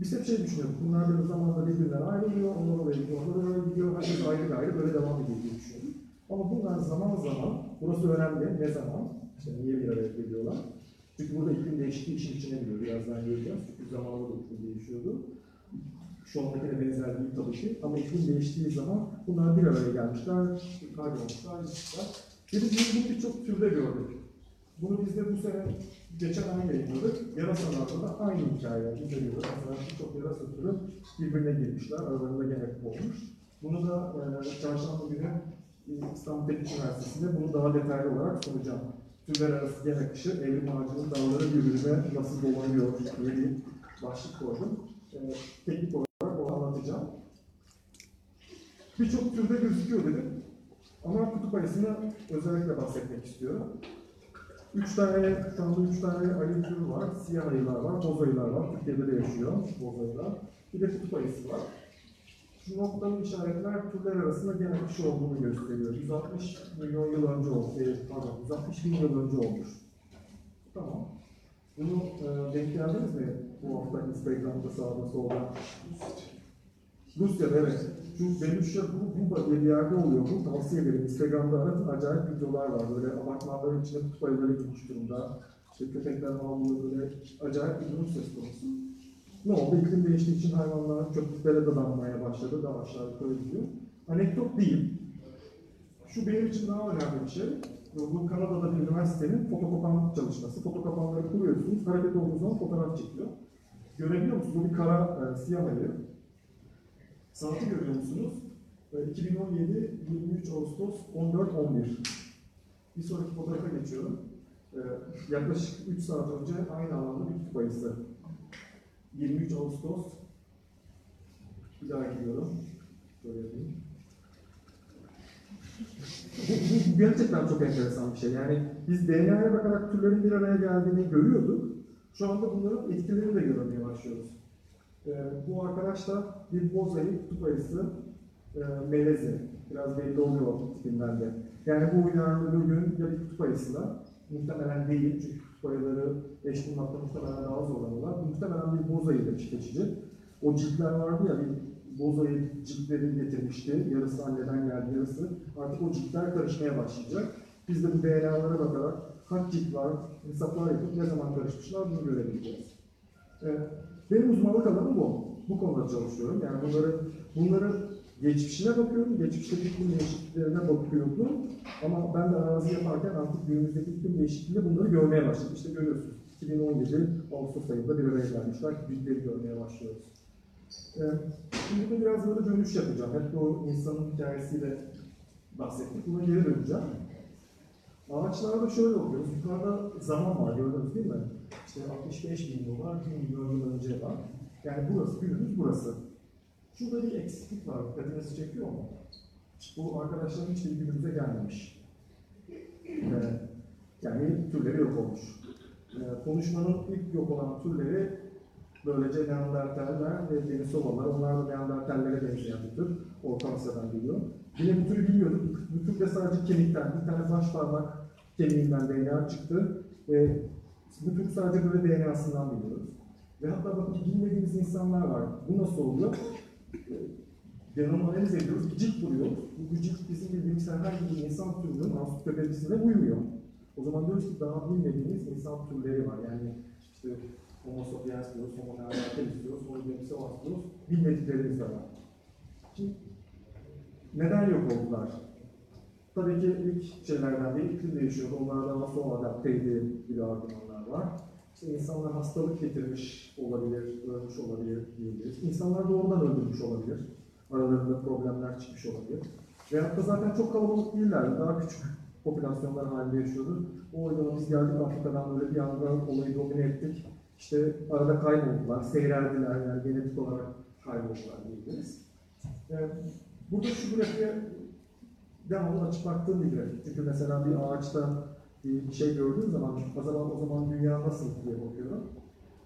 Biz hep şey düşünüyoruz, bunlar böyle zamanla birbirinden ayrılıyor, onlar oraya gidiyor, onlar oraya gidiyor, herkes ayrı ayrı böyle devam ediyor diye düşünüyoruz. Ama bunlar zaman zaman, burası önemli, ne zaman, işte niye bir araya geliyorlar? Çünkü burada iklim değişikliği işin içine giriyor, birazdan göreceğiz. Çünkü zamanla da iklim değişiyordu. Şu andakine benzer değil tabii ki ama iklim değiştiği zaman bunlar bir araya gelmişler, kaybolmuşlar, gitmişler. De biz bunu birçok türde gördük. Bunu biz de bu sene geçen ay yayınladık. Yarasalarda da aynı hikaye inceliyoruz. Mesela birçok yarasa türü birbirine girmişler, aralarında gene olmuş. Bunu da e, çarşamba günü İstanbul Teknik Üniversitesi'nde bunu daha detaylı olarak sunacağım. Türler arası gen akışı, evrim ağacının dalları birbirine nasıl dolanıyor diye bir başlık koydum. E, teknik olarak onu anlatacağım. Birçok türde gözüküyor dedim. Ama kutup ayısını özellikle bahsetmek istiyorum. Üç tane, şu anda üç tane ayı türü var. Siyah ayılar var, boz ayılar var. Türkiye'de de yaşıyor boz ayılar. Bir de kutup ayısı var. Şu noktalı işaretler türler arasında genel bir şey olduğunu gösteriyor. 160 milyon yıl önce olmuş, e, pardon 160 bin yıl önce olmuş. Tamam. Bunu e, denk geldiniz mi? Bu hafta Instagram'da sağda solda. Rusya'da evet. Şu Belüşya Buba diye bir yerde oluyor bu. Tavsiye ederim. Instagram'da aratın. Acayip videolar var. Böyle apartmanların içinde kutup ayıları girmiş durumda. İşte köpekler havlıyor böyle. Acayip bir durum söz konusu. Ne oldu? İklim değiştiği için hayvanlar çöplüklere dadanmaya başladı. Daha aşağı yukarı gidiyor. Anekdot değil. Şu benim için daha önemli bir şey. Bu Kanada'da bir üniversitenin fotokopan çalışması. Fotokopanları kuruyorsunuz. Hareket olduğu zaman fotoğraf çekiyor. Görebiliyor musunuz? Bu bir kara e, siyah ayı. Saati görüyor musunuz? E, 2017 23 Ağustos 14-11. Bir sonraki fotoğrafa geçiyorum. E, yaklaşık 3 saat önce aynı alanda bir kutup ayısı. 23 Ağustos. Bir daha gidiyorum. Böyle. Bu, gerçekten çok enteresan bir şey. Yani biz DNA'ya bakarak türlerin bir araya geldiğini görüyorduk. Şu anda bunların etkilerini de görmeye başlıyoruz. Ee, bu arkadaş da bir boz ayı, kutup ayısı, e, melezi. Biraz belli oluyor tipinden de. Yani bu uyarlı gün ya bir kutup ayısı da, muhtemelen değil çünkü kutup ayıları eş bulmakta muhtemelen daha zorlanıyorlar. Muhtemelen bir boz ayı da çiftleşici. O ciltler vardı ya, bir boz ayı ciltleri getirmişti. Yarısı anneden geldi, yarısı. Artık o ciltler karışmaya başlayacak. Biz de bu DNA'lara bakarak kaç cilt var, hesaplar yapıp ne zaman karışmışlar bunu görebileceğiz. Ee, benim uzmanlık alanım bu. Bu konuda çalışıyorum. Yani bunları, bunları geçmişine bakıyorum, geçmişteki iklim değişikliklerine bakıyordum. Ama ben de arazi yaparken artık günümüzdeki iklim değişikliğinde bunları görmeye başladım. İşte görüyorsunuz. 2017 Ağustos ayında bir araya gelmişler. Bilgileri görmeye başlıyoruz. Ee, şimdi burada biraz böyle dönüş yapacağım. Hep bu insanın hikayesiyle bahsettik. Buna geri döneceğim. Ağaçlarda şöyle okuyoruz. Yukarıda zaman var gördünüz değil mi? İşte 65 bin yıl var, 1 milyon yıl önce var. Yani burası, günümüz burası. Şurada bir eksiklik var. Dikkatinizi çekiyor mu? Bu arkadaşların hiçbiri günümüze gelmemiş. Ee, yani türleri yok olmuş. Ee, konuşmanın ilk yok olan türleri böylece Neandertaller ve Denisovalar. Onlar da Neandertallere benzeyen bir tür. Orta Asya'dan geliyor. Yine bu türü bilmiyorduk. Bu tür de sadece kemikten, bir tane baş parmak kemiğinden DNA çıktı. Ve bu tür sadece böyle DNA'sından biliyoruz. Ve hatta bakın bilmediğimiz insanlar var. Bu nasıl oluyor? Genom analiz ediyoruz, gıcık buluyor. Bu gıcık bizim bildiğimiz herhangi bir insan türünün ansiklopedisine uymuyor. O zaman diyoruz ki daha bilmediğimiz insan türleri var. Yani işte Homo sapiens diyoruz, Homo neanderthalis diyoruz, Homo denisovas diyoruz. Bilmediklerimiz de var. Şimdi neden yok oldular? Tabii ki ilk şeylerden değil, iklim değişiyordu. Onlar daha sonra adapteydi gibi argümanlar var. İşte insanlar hastalık getirmiş olabilir, ölmüş olabilir diyebiliriz. İnsanlar doğrudan öldürmüş olabilir. Aralarında problemler çıkmış olabilir. Veyahut da zaten çok kalabalık değillerdi. Daha küçük popülasyonlar halinde yaşıyordu. O yüzden biz geldik Afrika'dan böyle bir anda olayı domine ettik. İşte arada kayboldular, seyreldiler yani genetik olarak kayboldular diyebiliriz. Ee, burada şu grafiğe devamlı açıp baktığım bir grafik. Çünkü mesela bir ağaçta bir şey gördüğüm zaman o o zaman dünya nasıl diye bakıyorum.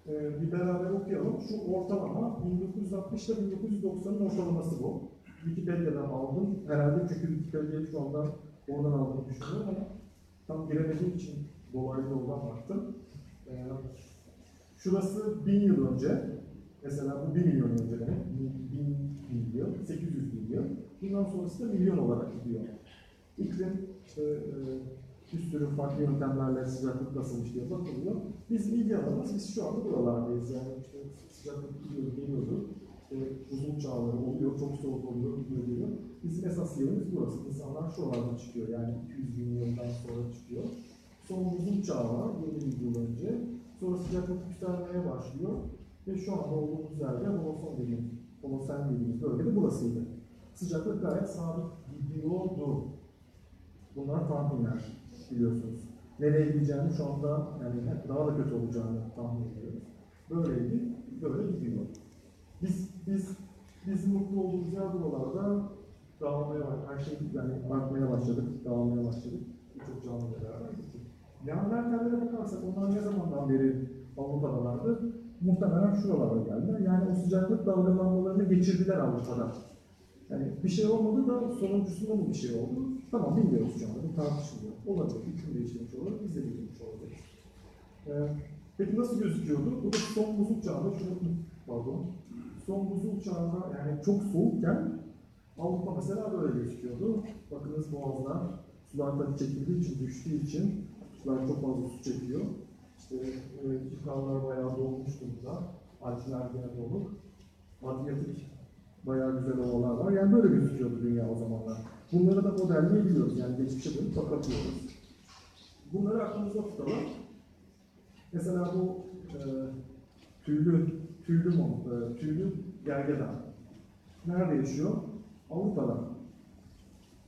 Ee, bir beraber okuyalım. Şu ortalama 1960 ile 1990'ın ortalaması bu. Wikipedia'dan aldım. Herhalde çünkü Wikipedia'yı şu anda oradan aldığımı düşünüyorum ama tam giremediğim için dolaylı yoldan baktım. Ee, şurası 1000 yıl önce. Mesela bu 1 milyon önce demek. 1000 milyon, 800 milyon. Bundan sonrası da milyon olarak gidiyor. İklim işte e, bir sürü farklı yöntemlerle sıcaklık nasılmış diye bakılıyor. Biz ilgi alanımız, biz şu anda buralardayız. Yani işte sıcaklık gidiyor, geliyordu. İşte buzul çağları oluyor, çok soğuk oluyor, gidiyor, geliyor. Bizim esas yerimiz burası. İnsanlar şuralardan çıkıyor, yani 200 bin yıldan sonra çıkıyor. Sonra buzul çağı var, 7 bin yıl önce. Sonra sıcaklık yükselmeye başlıyor. Ve şu anda olduğumuz yerde Holoson dediğimiz, Holosen dediğimiz bölgede burasıydı. Sıcaklık gayet sabit gidiyordu. Bunlar tahminler biliyorsunuz. Nereye gideceğini şu anda yani daha da kötü olacağını tahmin ediyoruz. Böyleydi, böyle gidiyor. Biz biz biz mutlu yer buralarda dağılmaya başladık. Her şey yani artmaya başladık, dağılmaya başladık. Birçok canlı beraber gittik. Neandertallere bakarsak onlar ne zamandan beri Avrupa'dalardı? Muhtemelen şuralara geldiler. Yani o sıcaklık dalgalanmalarını geçirdiler Avrupa'da. Yani bir şey olmadı da sonuncusunda mı bir şey oldu? Tamam bilmiyoruz şu anda. Bu tartışılıyor. Olabilir. Hüküm değiştirmiş olabilir. Biz de bilmiş olabiliriz. Ee, peki nasıl gözüküyordu? Bu da son buzul çağında, şunu pardon. Son buzul çağında yani çok soğukken Avrupa mesela böyle gözüküyordu. Bakınız boğazlar sular tabii çekildiği için, düştüğü için sular çok fazla su çekiyor. İşte e, bayağı dolmuş durumda. Alpler gene doluk. Adriyatik bayağı güzel ovalar var. Yani böyle gözüküyordu dünya o zamanlar. Bunları da modelleyebiliyoruz. Yani geçmişe dönüp bakabiliyoruz. Bunları aklımızda tutalım. Mesela bu e, tüylü, tüylü, mu, e, tüylü gergedan. Nerede yaşıyor? Avrupa'da.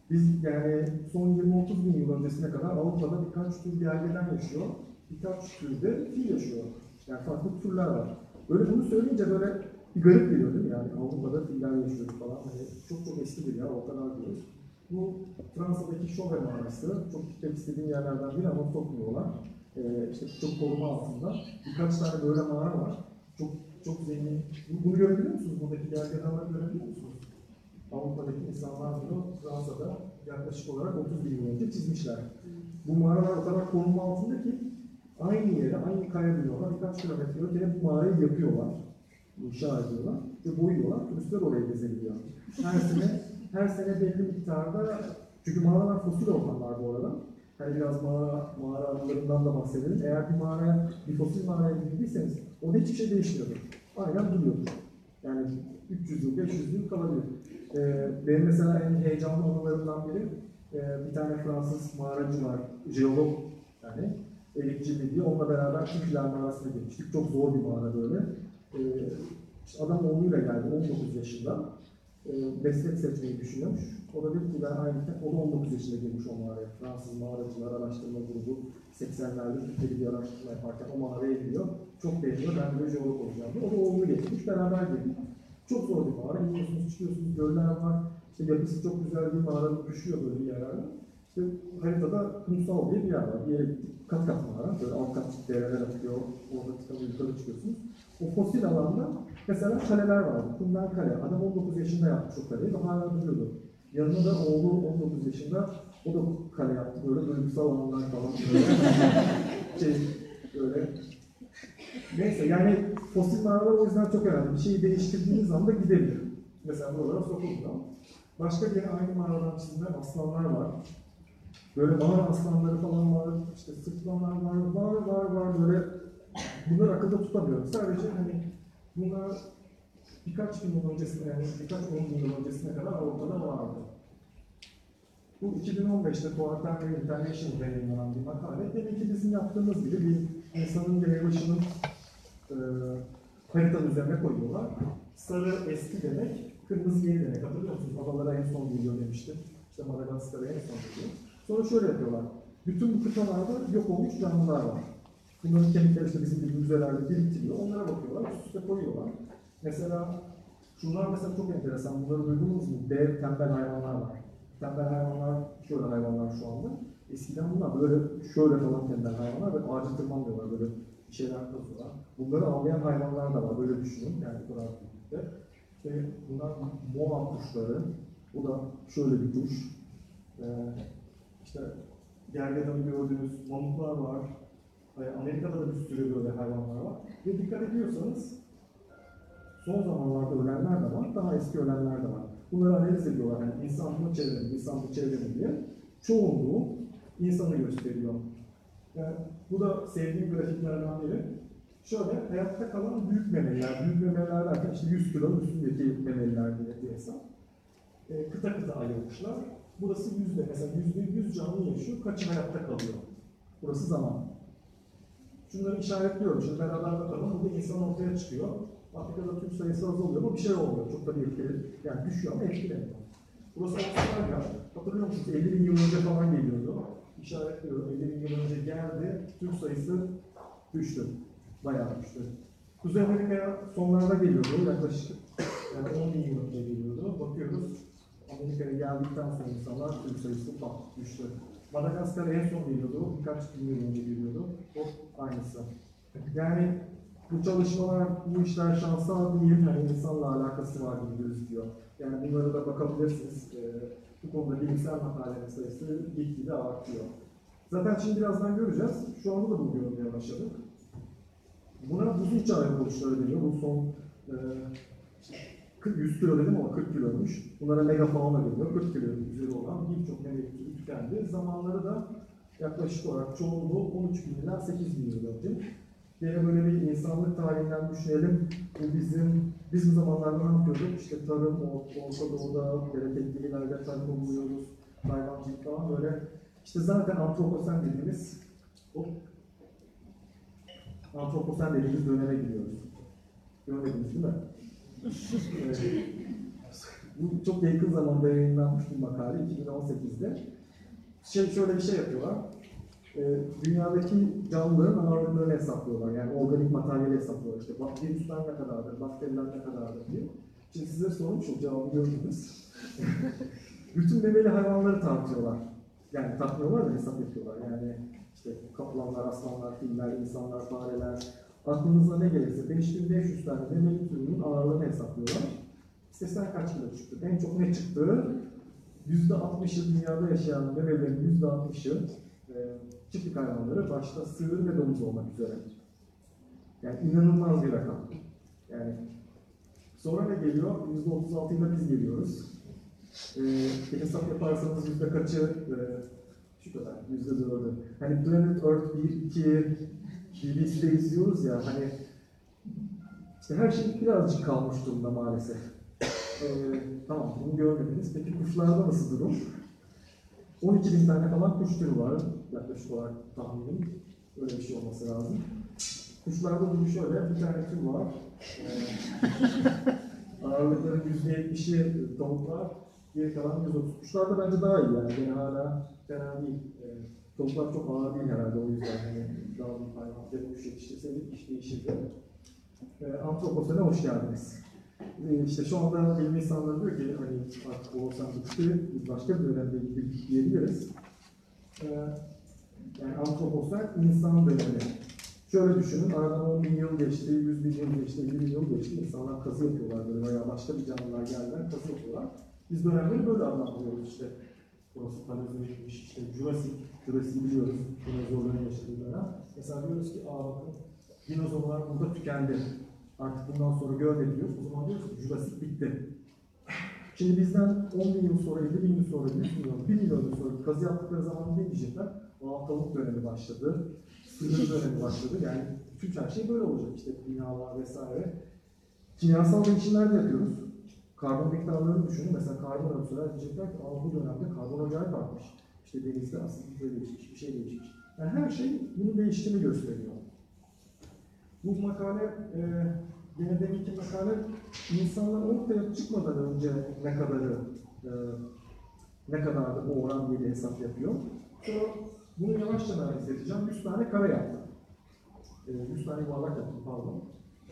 Biz yani son 20-30 bin yıl öncesine kadar Avrupa'da birkaç tür gergedan yaşıyor. Birkaç türde fil yaşıyor. Yani farklı türler var. Böyle bunu söyleyince böyle bir garip geliyor değil mi? Yani Avrupa'da filler yaşıyor falan. Hani çok çok eskidir ya o kadar diyoruz. Bu Fransa'daki Chauvet mağarası. Çok gitmek istediğim yerlerden biri ama sokmuyorlar. Ee, işte çok koruma altında. Birkaç tane böyle mağara var. Çok çok zengin. Bunu görebiliyor musunuz? Buradaki gergedanları görebiliyor musunuz? Avrupa'daki insanlar bunu Fransa'da yaklaşık olarak 30 bin yıl önce çizmişler. Bu mağaralar o kadar koruma altında ki aynı yere, aynı kaya biliyorlar. Birkaç kilometre öteye bu mağarayı yapıyorlar. İnşa ediyorlar ve boyuyorlar. Turistler oraya gezebiliyor. Her sene, her sene belli miktarda çünkü mağaralar fosil ortamlar bu arada. Hani biraz mağara, mağara anılarından da bahsedelim. Eğer bir mağaraya, bir fosil mağaraya girdiyseniz orada hiçbir şey değişmiyordur. Aynen duruyordur. Yani 300 yıl, 500 yıl kalabilir. Ee, benim mesela en heyecanlı anılarımdan biri e, bir tane Fransız mağaracı var, jeolog yani elekçili diye onunla beraber Kifler mağarasına gitmiştik. Çok zor bir mağara böyle. Ee, işte adam oğluyla geldi 19 yaşında. Ee, meslek seçmeyi düşünüyormuş. O da dedi ki ben aynı o da 19 yaşında girmiş o mağaraya. Fransız mağaracılar araştırma grubu 80'lerde Türkiye'de bir araştırma yaparken o mağaraya giriyor. Çok beğeniyor. Ben de jeolog olacağım diyor. O da oğlunu getirmiş. Beraber girdik. Çok zor bir mağara. İniyorsunuz, çıkıyorsunuz, göller var. İşte yapısı çok güzel bir mağara düşüyor böyle bir yerlerde. İşte haritada kumsal diye bir yer var. Bir yere gittik, kat kat mağara. Böyle alt kat dereler akıyor. Orada tıkanıyor, yukarı çıkıyorsunuz. O fosil alanda mesela kaleler vardı. Kumdan kale. Adam 19 yaşında yapmış o kaleyi ve hala duruyordu. Yanında da oğlu 19 yaşında o da kale yaptı. Böyle duygusal alanlar falan. Böyle. şey, böyle Neyse yani fosil mağaralar o yüzden çok önemli. Bir şeyi değiştirdiğiniz zaman da gidebilir. Mesela buralara sokuldu. Başka bir aynı mağaradan çizilen aslanlar var. Böyle mağara aslanları falan var, işte sırtlanlar var, var var var böyle bunları akılda tutamıyorum. Sadece hani bunlar birkaç bin yıl öncesine yani birkaç on bin yıl öncesine kadar Avrupa'da vardı. Bu 2015'te Quarterly International'da yayınlanan bir makale. Demek ki bizim yaptığımız gibi bir insanın bir başının e, haritanın üzerine koyuyorlar. Sarı eski demek, kırmızı yeni demek. Hatırlıyor musunuz? Adalara en son geliyor demiştim. İşte Madagaskar'a en son geliyor. Sonra şöyle yapıyorlar. Bütün bu kıtalarda yok olmuş canlılar var. Bunların kemikleri işte bizim gibi müzelerde biriktiriyor. Onlara bakıyorlar, üst üste koyuyorlar. Mesela şunlar mesela çok enteresan. Bunları duydunuz mu? Dev tembel hayvanlar var. Tembel hayvanlar şöyle hayvanlar şu anda. Eskiden bunlar böyle şöyle falan tembel hayvanlar ve ağaca tırmanmıyorlar böyle bir şeyler kazıyorlar. Bunları avlayan hayvanlar da var böyle düşünün yani bu kadar büyüklükte. İşte bunlar moa kuşları. Bu da şöyle bir kuş. Ee, işte gergedanı gördüğünüz mamutlar var. Amerika'da da bir sürü böyle hayvanlar var. Ve dikkat ediyorsanız son zamanlarda ölenler de var, daha eski ölenler de var. Bunları analiz ediyorlar. Yani insan bunu çevremi, insan bu çevremi diye. Çoğunluğu insanı gösteriyor. Yani bu da sevdiğim grafiklerden biri. Şöyle, hayatta kalan büyük memeliler, büyük memeliler derken işte 100 kilonun üstündeki memeliler diye bir hesap. E, kıta kıta ayırmışlar. Burası yüzde, mesela yüzde yüz canlı yaşıyor, kaçı hayatta kalıyor? Burası zaman. Şunları işaretliyorum, şimdi beraber bakalım. Burada insan ortaya çıkıyor. Afrika'da Türk sayısı azalıyor ama bir şey olmuyor. Çok da bir etkili, yani düşüyor ama etkilemiyor. Burası Avustralya. Hatırlıyor musunuz? 50 bin yıl önce falan geliyordu. İşaretliyorum. 50 bin yıl önce geldi. Türk sayısı düştü. Bayağı düştü. Kuzey Amerika'ya sonlarda geliyordu. Yaklaşık yani 10 bin yıl önce geliyordu. Bakıyoruz. Amerika'ya geldikten sonra insanlar Türk sayısı bak düştü. Madagaskar'a en son geliyordu. Birkaç bin yıl önce geliyordu. O aynısı. Yani bu çalışmalar, bu işler şansal değil, hani insanla alakası var gibi gözüküyor. Yani bunlara da bakabilirsiniz. Ee, bu konuda bilimsel makalenin sayısı gitgide artıyor. Zaten şimdi birazdan göreceğiz. Şu anda da bunu görmeye başladık. Buna buzul çağı yapılışları deniyor. Bu son e, 40, 100 kilo dedim ama 40 kiloymuş. Bunlara megafauna deniyor. 40 kilo üzeri olan birçok memeli türü tükendi. Zamanları da yaklaşık olarak çoğunluğu 13 bin ila 8 bin yıl önce. Yine böyle bir insanlık tarihinden düşünelim. Bu bizim, biz bu zamanlarda ne yapıyorduk? İşte tarım, Or- Orta Doğu'da, bereketli ileride tarım buluyoruz, hayvancılık falan böyle. İşte zaten antroposen dediğimiz, hop, antroposen dediğimiz döneme giriyoruz. Görmediniz değil mi? Evet. Bu çok yakın zamanda yayınlanmış bir makale 2018'de. Şey, şöyle bir şey yapıyorlar. Ee, dünyadaki canlıların ağırlıklarını hesaplıyorlar. Yani organik materyali hesaplıyorlar. İşte virüsler ne kadardır, bakteriler ne kadardır diye. Şimdi size sormuş o cevabı gördünüz. Bütün memeli hayvanları tartıyorlar. Yani tartmıyorlar da hesap yapıyorlar. Yani işte kaplanlar, aslanlar, filler, insanlar, fareler. Aklınıza ne gelirse 5500 tane memeli türünün ağırlığını hesaplıyorlar. İstesen kaç kilo çıktı? En çok ne çıktı? %60'ı dünyada yaşayan memelerin %60'ı e, çiftlik hayvanları başta sığır ve domuz olmak üzere. Yani inanılmaz bir rakam. Yani sonra ne geliyor? %36 ile biz geliyoruz. E, bir hesap yaparsanız yüzde kaçı e, şu kadar, yüzde dördü. Hani Planet Earth 1, 2, BBC'de izliyoruz ya hani işte her şey birazcık kalmış durumda maalesef. Ee, tamam bunu görmediniz. Peki kuşlarda nasıl durum? 12 bin tane falan kuş türü var. Yaklaşık olarak tahminim. Öyle bir şey olması lazım. Kuşlarda durum şöyle. Bir tane tür var. Ee, ağırlıkların %70'i tavuklar. Geri kalan 130. Kuşlarda bence daha iyi yani. Gene hala fena değil. Ee, tavuklar çok ağır değil herhalde o yüzden. Hani daha bir hayvan. Bir kuş yetiştirseydik iş değişirdi. Ee, Antroposen'e hoş geldiniz. Ee, işte şu anda bilim insanları diyor ki hani artık Oğuzhan bitti, biz başka bir dönemde diyebiliriz. Ee, yani antroposen insan dönemi. Şöyle düşünün, aradan 10 bin yıl geçti, 100 bin yıl geçti, 50 bin yıl geçti. İnsanlar kazı yapıyorlar böyle veya başka bir canlılar geldiler, kazı yapıyorlar. Biz dönemleri böyle adlandırıyoruz işte. Burası Paleozoikmiş, işte Jurassic, Jurassic'i biliyoruz, dinozorların yaşadığı dönem. Mesela diyoruz ki, aa bakın, dinozorlar burada tükendi. Artık bundan sonra görmedi diyoruz. O zaman diyoruz ki Jurassic bitti. Şimdi bizden 10 bin yıl sonra, 50 bin yıl sonra, 100 milyon, 1 milyon yıl sonra kazı yaptıkları zaman ne diyecekler? Aa tavuk dönemi başladı, sınır dönemi başladı. Yani bütün her şey böyle olacak işte binalar vesaire. Kimyasal değişimler de yapıyoruz. Karbon miktarlarını düşünün. Mesela karbon atmosfer diyecekler ki Aa, bu dönemde karbon acayip artmış. İşte denizde asit değişmiş, bir şey değişmiş. Yani her şey bunun değiştiğini gösteriyor. Bu makale, e, yine deminki makale insanlar ortaya çıkmadan önce ne kadarı, e, ne kadardı bu oran diye hesap yapıyor. Sonra bunu yavaşça analiz edeceğim. 100 tane kare yaptım. E, 100 tane yuvarlak yaptım pardon.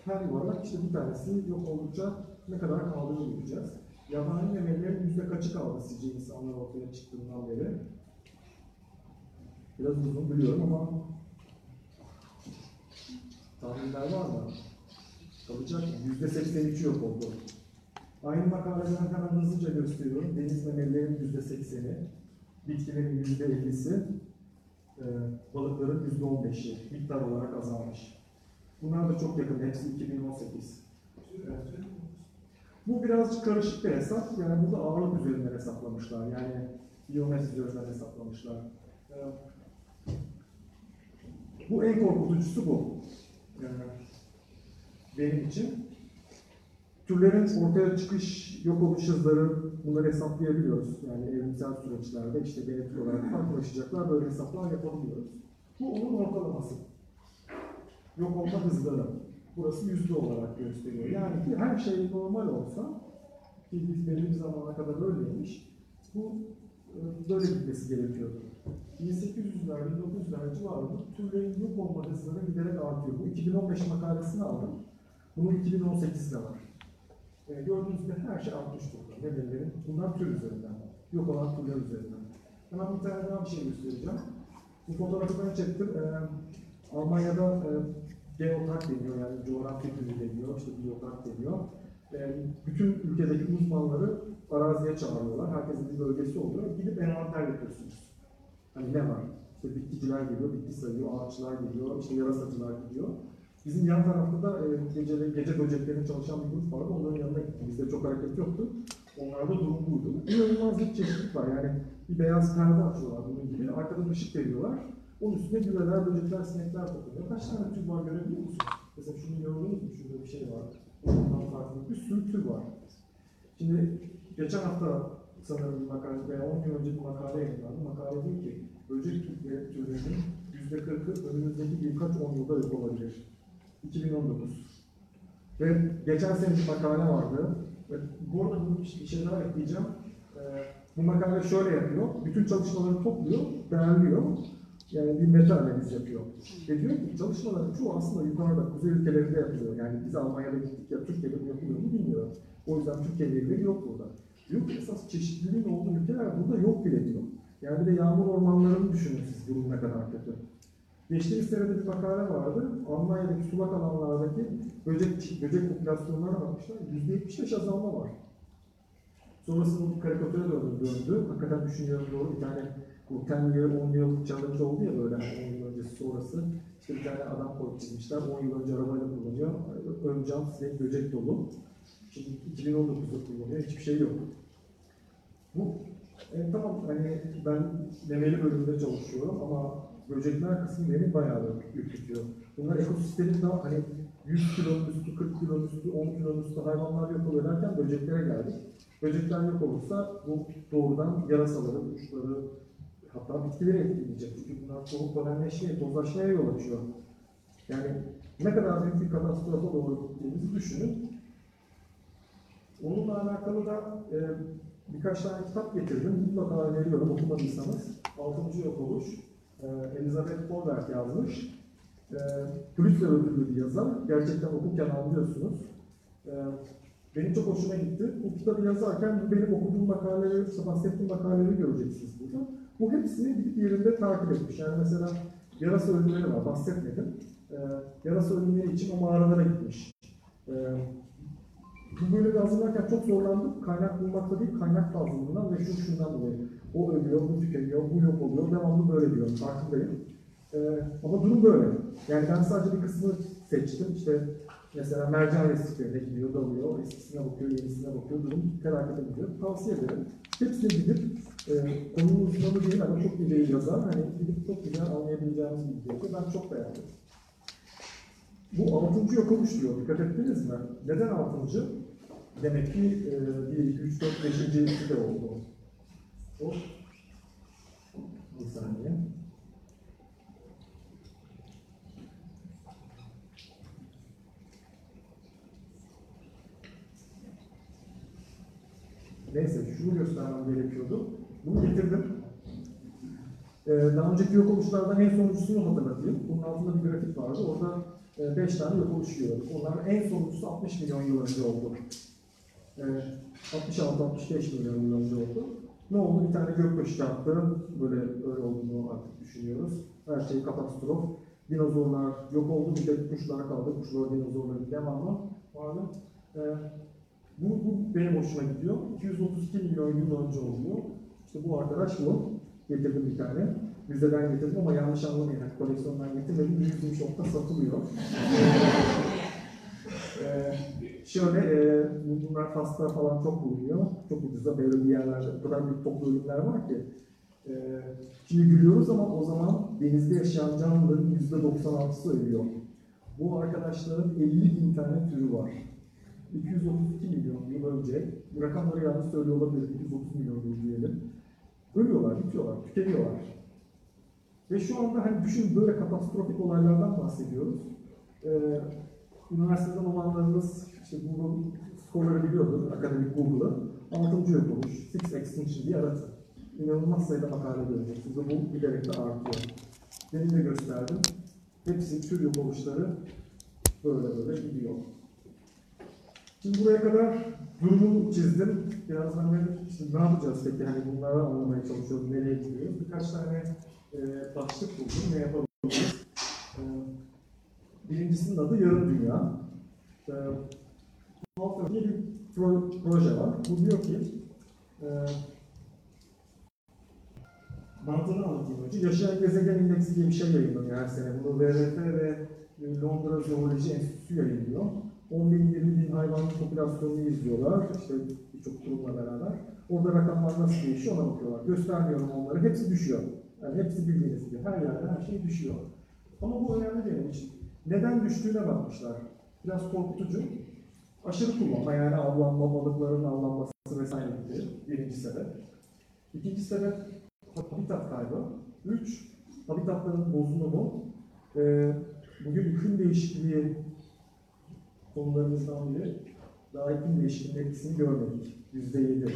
Her yuvarlak işte bir tanesi yok oldukça ne kadar kaldığını göreceğiz. Yabani memelilerin yüzde kaçı kaldı sizce insanlar ortaya çıktığından beri? Biraz uzun biliyorum ama tahminler var mı? Kalacak? Yüzde 83'ü yok oldu. Aynı makaleden hemen hızlıca gösteriyorum. Deniz memelilerin yüzde 80'i, bitkilerin yüzde 50'si, e, balıkların yüzde 15'i miktar olarak azalmış. Bunlar da çok yakın. Hepsi 2018. Bu birazcık karışık bir hesap. Yani burada ağırlık üzerinden hesaplamışlar. Yani biyometre üzerinden hesaplamışlar. Ee, Bu en korkutucusu bu. Benim için. Türlerin ortaya çıkış, yok oluş hızları bunları hesaplayabiliyoruz. Yani evrimsel süreçlerde işte genetik olarak farklılaşacaklar. Böyle hesaplar yapabiliyoruz. Bu onun ortalaması. Yok olma hızları. Burası yüzde olarak gösteriyor. Yani ki her şey normal olsa, ki biz belli bir zamana kadar öyleymiş, bu e, böyle gitmesi gerekiyordu. 1800'ler, 1900'ler civarında türlerin yok olma hızları giderek artıyor. Bu 2015 makalesini aldım. Bunun 2018'de var. E, gördüğünüz gibi her şey artmış durumda. Nedenleri? Bunlar tür üzerinden. Yok olan türler üzerinden. Hemen bir tane daha bir şey göstereceğim. Bu fotoğrafı ben çektim. E, Almanya'da e, geotak deniyor yani coğrafya türü deniyor, işte biyotak deniyor. E, bütün ülkedeki uzmanları araziye çağırıyorlar. Herkesin bir bölgesi oluyor. Gidip envanter yapıyorsunuz. Hani ne var? İşte bitkiciler geliyor, bitki sayıyor, ağaçlar geliyor, işte yarasacılar gidiyor. Bizim yan tarafta da e, gece, gece böceklerinin çalışan bir grup vardı. Onların yanına gittim. Bizde çok hareket yoktu. Onlarda durum buydu. İnanılmaz bir çeşitlilik var. Yani bir beyaz perde açıyorlar bunun gibi. Arkadan ışık veriyorlar. Onun üstüne güveler, böcekler, sinekler toplanıyor. Kaç tane tür var görebiliyor musunuz? Mesela şunu gördünüz mü? Şurada bir şey var. Ondan farklı bir sürü tür var. Şimdi geçen hafta sanırım makale veya 10 gün önce bir makale yayınlandı. Makale diyor ki böcek türleri, türlerinin %40'ı önümüzdeki birkaç 10 yılda yok olabilir. 2019. Ve geçen sene bir makale vardı. Ve bu arada bu bir şey daha ekleyeceğim. Ee, bu makale şöyle yapıyor. Bütün çalışmaları topluyor, değerliyor. Yani bir meta analiz yapıyor. Ve diyor ki çalışmaların çoğu aslında yukarıda, kuzey ülkelerinde yapılıyor. Yani biz Almanya'da gittik ya Türkiye'de mi yapılıyor mu bilmiyorum. O yüzden Türkiye verileri yok burada. Diyor ki esas çeşitliliğin olduğu ülkeler burada yok bile diyor. Yani bir de yağmur ormanlarını düşünün siz durum ne kadar kötü. Geçtiğimiz senede bir makale vardı. Almanya'daki sulak alanlardaki böcek, böcek popülasyonlarına bakmışlar. %75 azalma var. Sonrasında bu karikatüre döndü, döndü. Hakikaten düşünüyorum doğru. Bir tane bu 10 yıl, 10 yıl challenge oldu ya böyle 10 yıl öncesi sonrası. İşte bir tane adam koyup çizmişler. 10 yıl önce arabayla kullanıyor. Ön cam sinek böcek dolu. Şimdi 2019'da kullanıyor. Hiçbir şey yok. Bu e, tamam hani ben memeli bölümünde çalışıyorum ama böcekler kısmı beni bayağı ürkütüyor. Bunlar ekosistemin daha hani 100 kilonun üstü, 40 kilonun üstü, 10 kilonun üstü hayvanlar yok oluyor derken böceklere geldik. Böcekler yok olursa bu doğrudan yarasaları, kuşları, hatta bitkileri etkileyecek. Çünkü bunlar soğuk polenleşmeye, tozlaşmaya yol açıyor. Yani ne kadar büyük bir katastrofa doğru gittiğimizi düşünün. Onunla alakalı da e, birkaç tane kitap getirdim. Mutlaka öneriyorum okumadıysanız. Altıncı Yok Oluş. E, Elizabeth Colbert yazmış. E, Pulitzer ödüllü bir yazar. Gerçekten okurken anlıyorsunuz. E, benim çok hoşuma gitti. Bu kitabı yazarken benim okuduğum makaleleri, bahsettiğim makaleleri göreceksiniz burada. Bu hepsini gidip yerinde takip etmiş. Yani mesela yarasa ölümleri var, bahsetmedim. Ee, yarasa ölümleri için o mağaralara gitmiş. Ee, bu bölümü hazırlarken çok zorlandım. Kaynak bulmakta değil, kaynak fazlalığından ve şu şundan dolayı. O ölüyor, bu tükeniyor, bu yok oluyor, devamlı böyle diyor, farkındayım. Ee, ama durum böyle. Yani ben sadece bir kısmını seçtim. İşte mesela mercan resiflerine gidiyor, dalıyor, eskisine bakıyor, yenisine bakıyor, durum felaket ediyor. Tavsiye ederim. Hepsine gidip, e, konunun uzmanı değil ama çok iyi yazar. Hani gidip çok güzel anlayabileceğimiz bir video. Ben çok beğendim. Bu altıncı yok olmuş diyor. Dikkat ettiniz mi? Neden altıncı? Demek ki e, 1, 2, 3, 4, 5. de oldu. O. Bir saniye. Neyse şunu göstermem gerekiyordu. Bunu getirdim. Ee, daha önceki yok oluşlardan en sonuncusunu hatırlatayım. Bunun altında bir grafik vardı. Orada 5 tane yok oluş görüyoruz. Onların en sonuncusu 60 milyon yıl önce oldu. Ee, 66-65 milyon yıl önce oldu. Ne oldu? Bir tane göktaşı çarptı. Böyle öyle olduğunu artık düşünüyoruz. Her şey katastrof. Dinozorlar yok oldu. Bir de kuşlar kaldı. Kuşlar dinozorların devamı vardı. Ee, bu, bu benim hoşuma gidiyor. 232 milyon yıl önce oluyor. İşte bu arkadaş bu. Getirdim bir tane. Müzeden getirdim ama yanlış anlamayın. Koleksiyondan getirmedim. 100 şokta satılıyor. şöyle, e, bunlar Fas'ta falan çok bulunuyor. Çok ucuza böyle bir yerlerde. O kadar büyük toplu ürünler var ki. Ee, şimdi gülüyoruz ama o zaman denizde yaşayan canlıların %96'sı ölüyor. Bu arkadaşların 50 bin tane türü var. 232 milyon yıl önce, bu rakamları yanlış söylüyor olabilir, 230 milyon yıl diyelim. Ölüyorlar, bitiyorlar, tükeniyorlar. Ve şu anda hani düşün böyle katastrofik olaylardan bahsediyoruz. Ee, üniversiteden olanlarınız işte Google skorları biliyordur, akademik Google'ı. 6. yok olmuş, Six Extinction diye aratın. İnanılmaz sayıda makale göreceksiniz ve bu giderek de artıyor. Demin de gösterdim. Hepsi tür yok oluşları böyle böyle gidiyor. Şimdi buraya kadar durumu çizdim. Biraz hani işte ne yapacağız peki? Hani bunları anlamaya çalışıyorum. Nereye gidiyoruz? Birkaç tane e, başlık buldum. Ne yapabiliriz? E, birincisinin adı Yarım Dünya. E, Halk diye bir pro, proje var. Bu diyor ki e, mantığını anlatayım önce. Yaşayan Gezegen İndeksi diye bir şey yayınlanıyor her sene. Bunu WRF ve Londra Zooloji Enstitüsü yayınlıyor. 10 bin, 20 bin hayvan popülasyonunu izliyorlar. İşte birçok kurumla beraber. Orada rakamlar nasıl değişiyor ona bakıyorlar. Göstermiyorum onları. Hepsi düşüyor. Yani hepsi bildiğiniz gibi. Her yerde her şey düşüyor. Ama bu önemli benim için. Neden düştüğüne bakmışlar. Biraz korkutucu. Aşırı kullanma yani avlanma, balıkların avlanması vesaire gibi. Birinci sebep. İkinci sebep habitat kaybı. Üç, habitatların bozulumu. Ee, bugün iklim değişikliği konularımızdan biri. Daha iklim değişikliğinin etkisini görmedik. Yüzde yedi.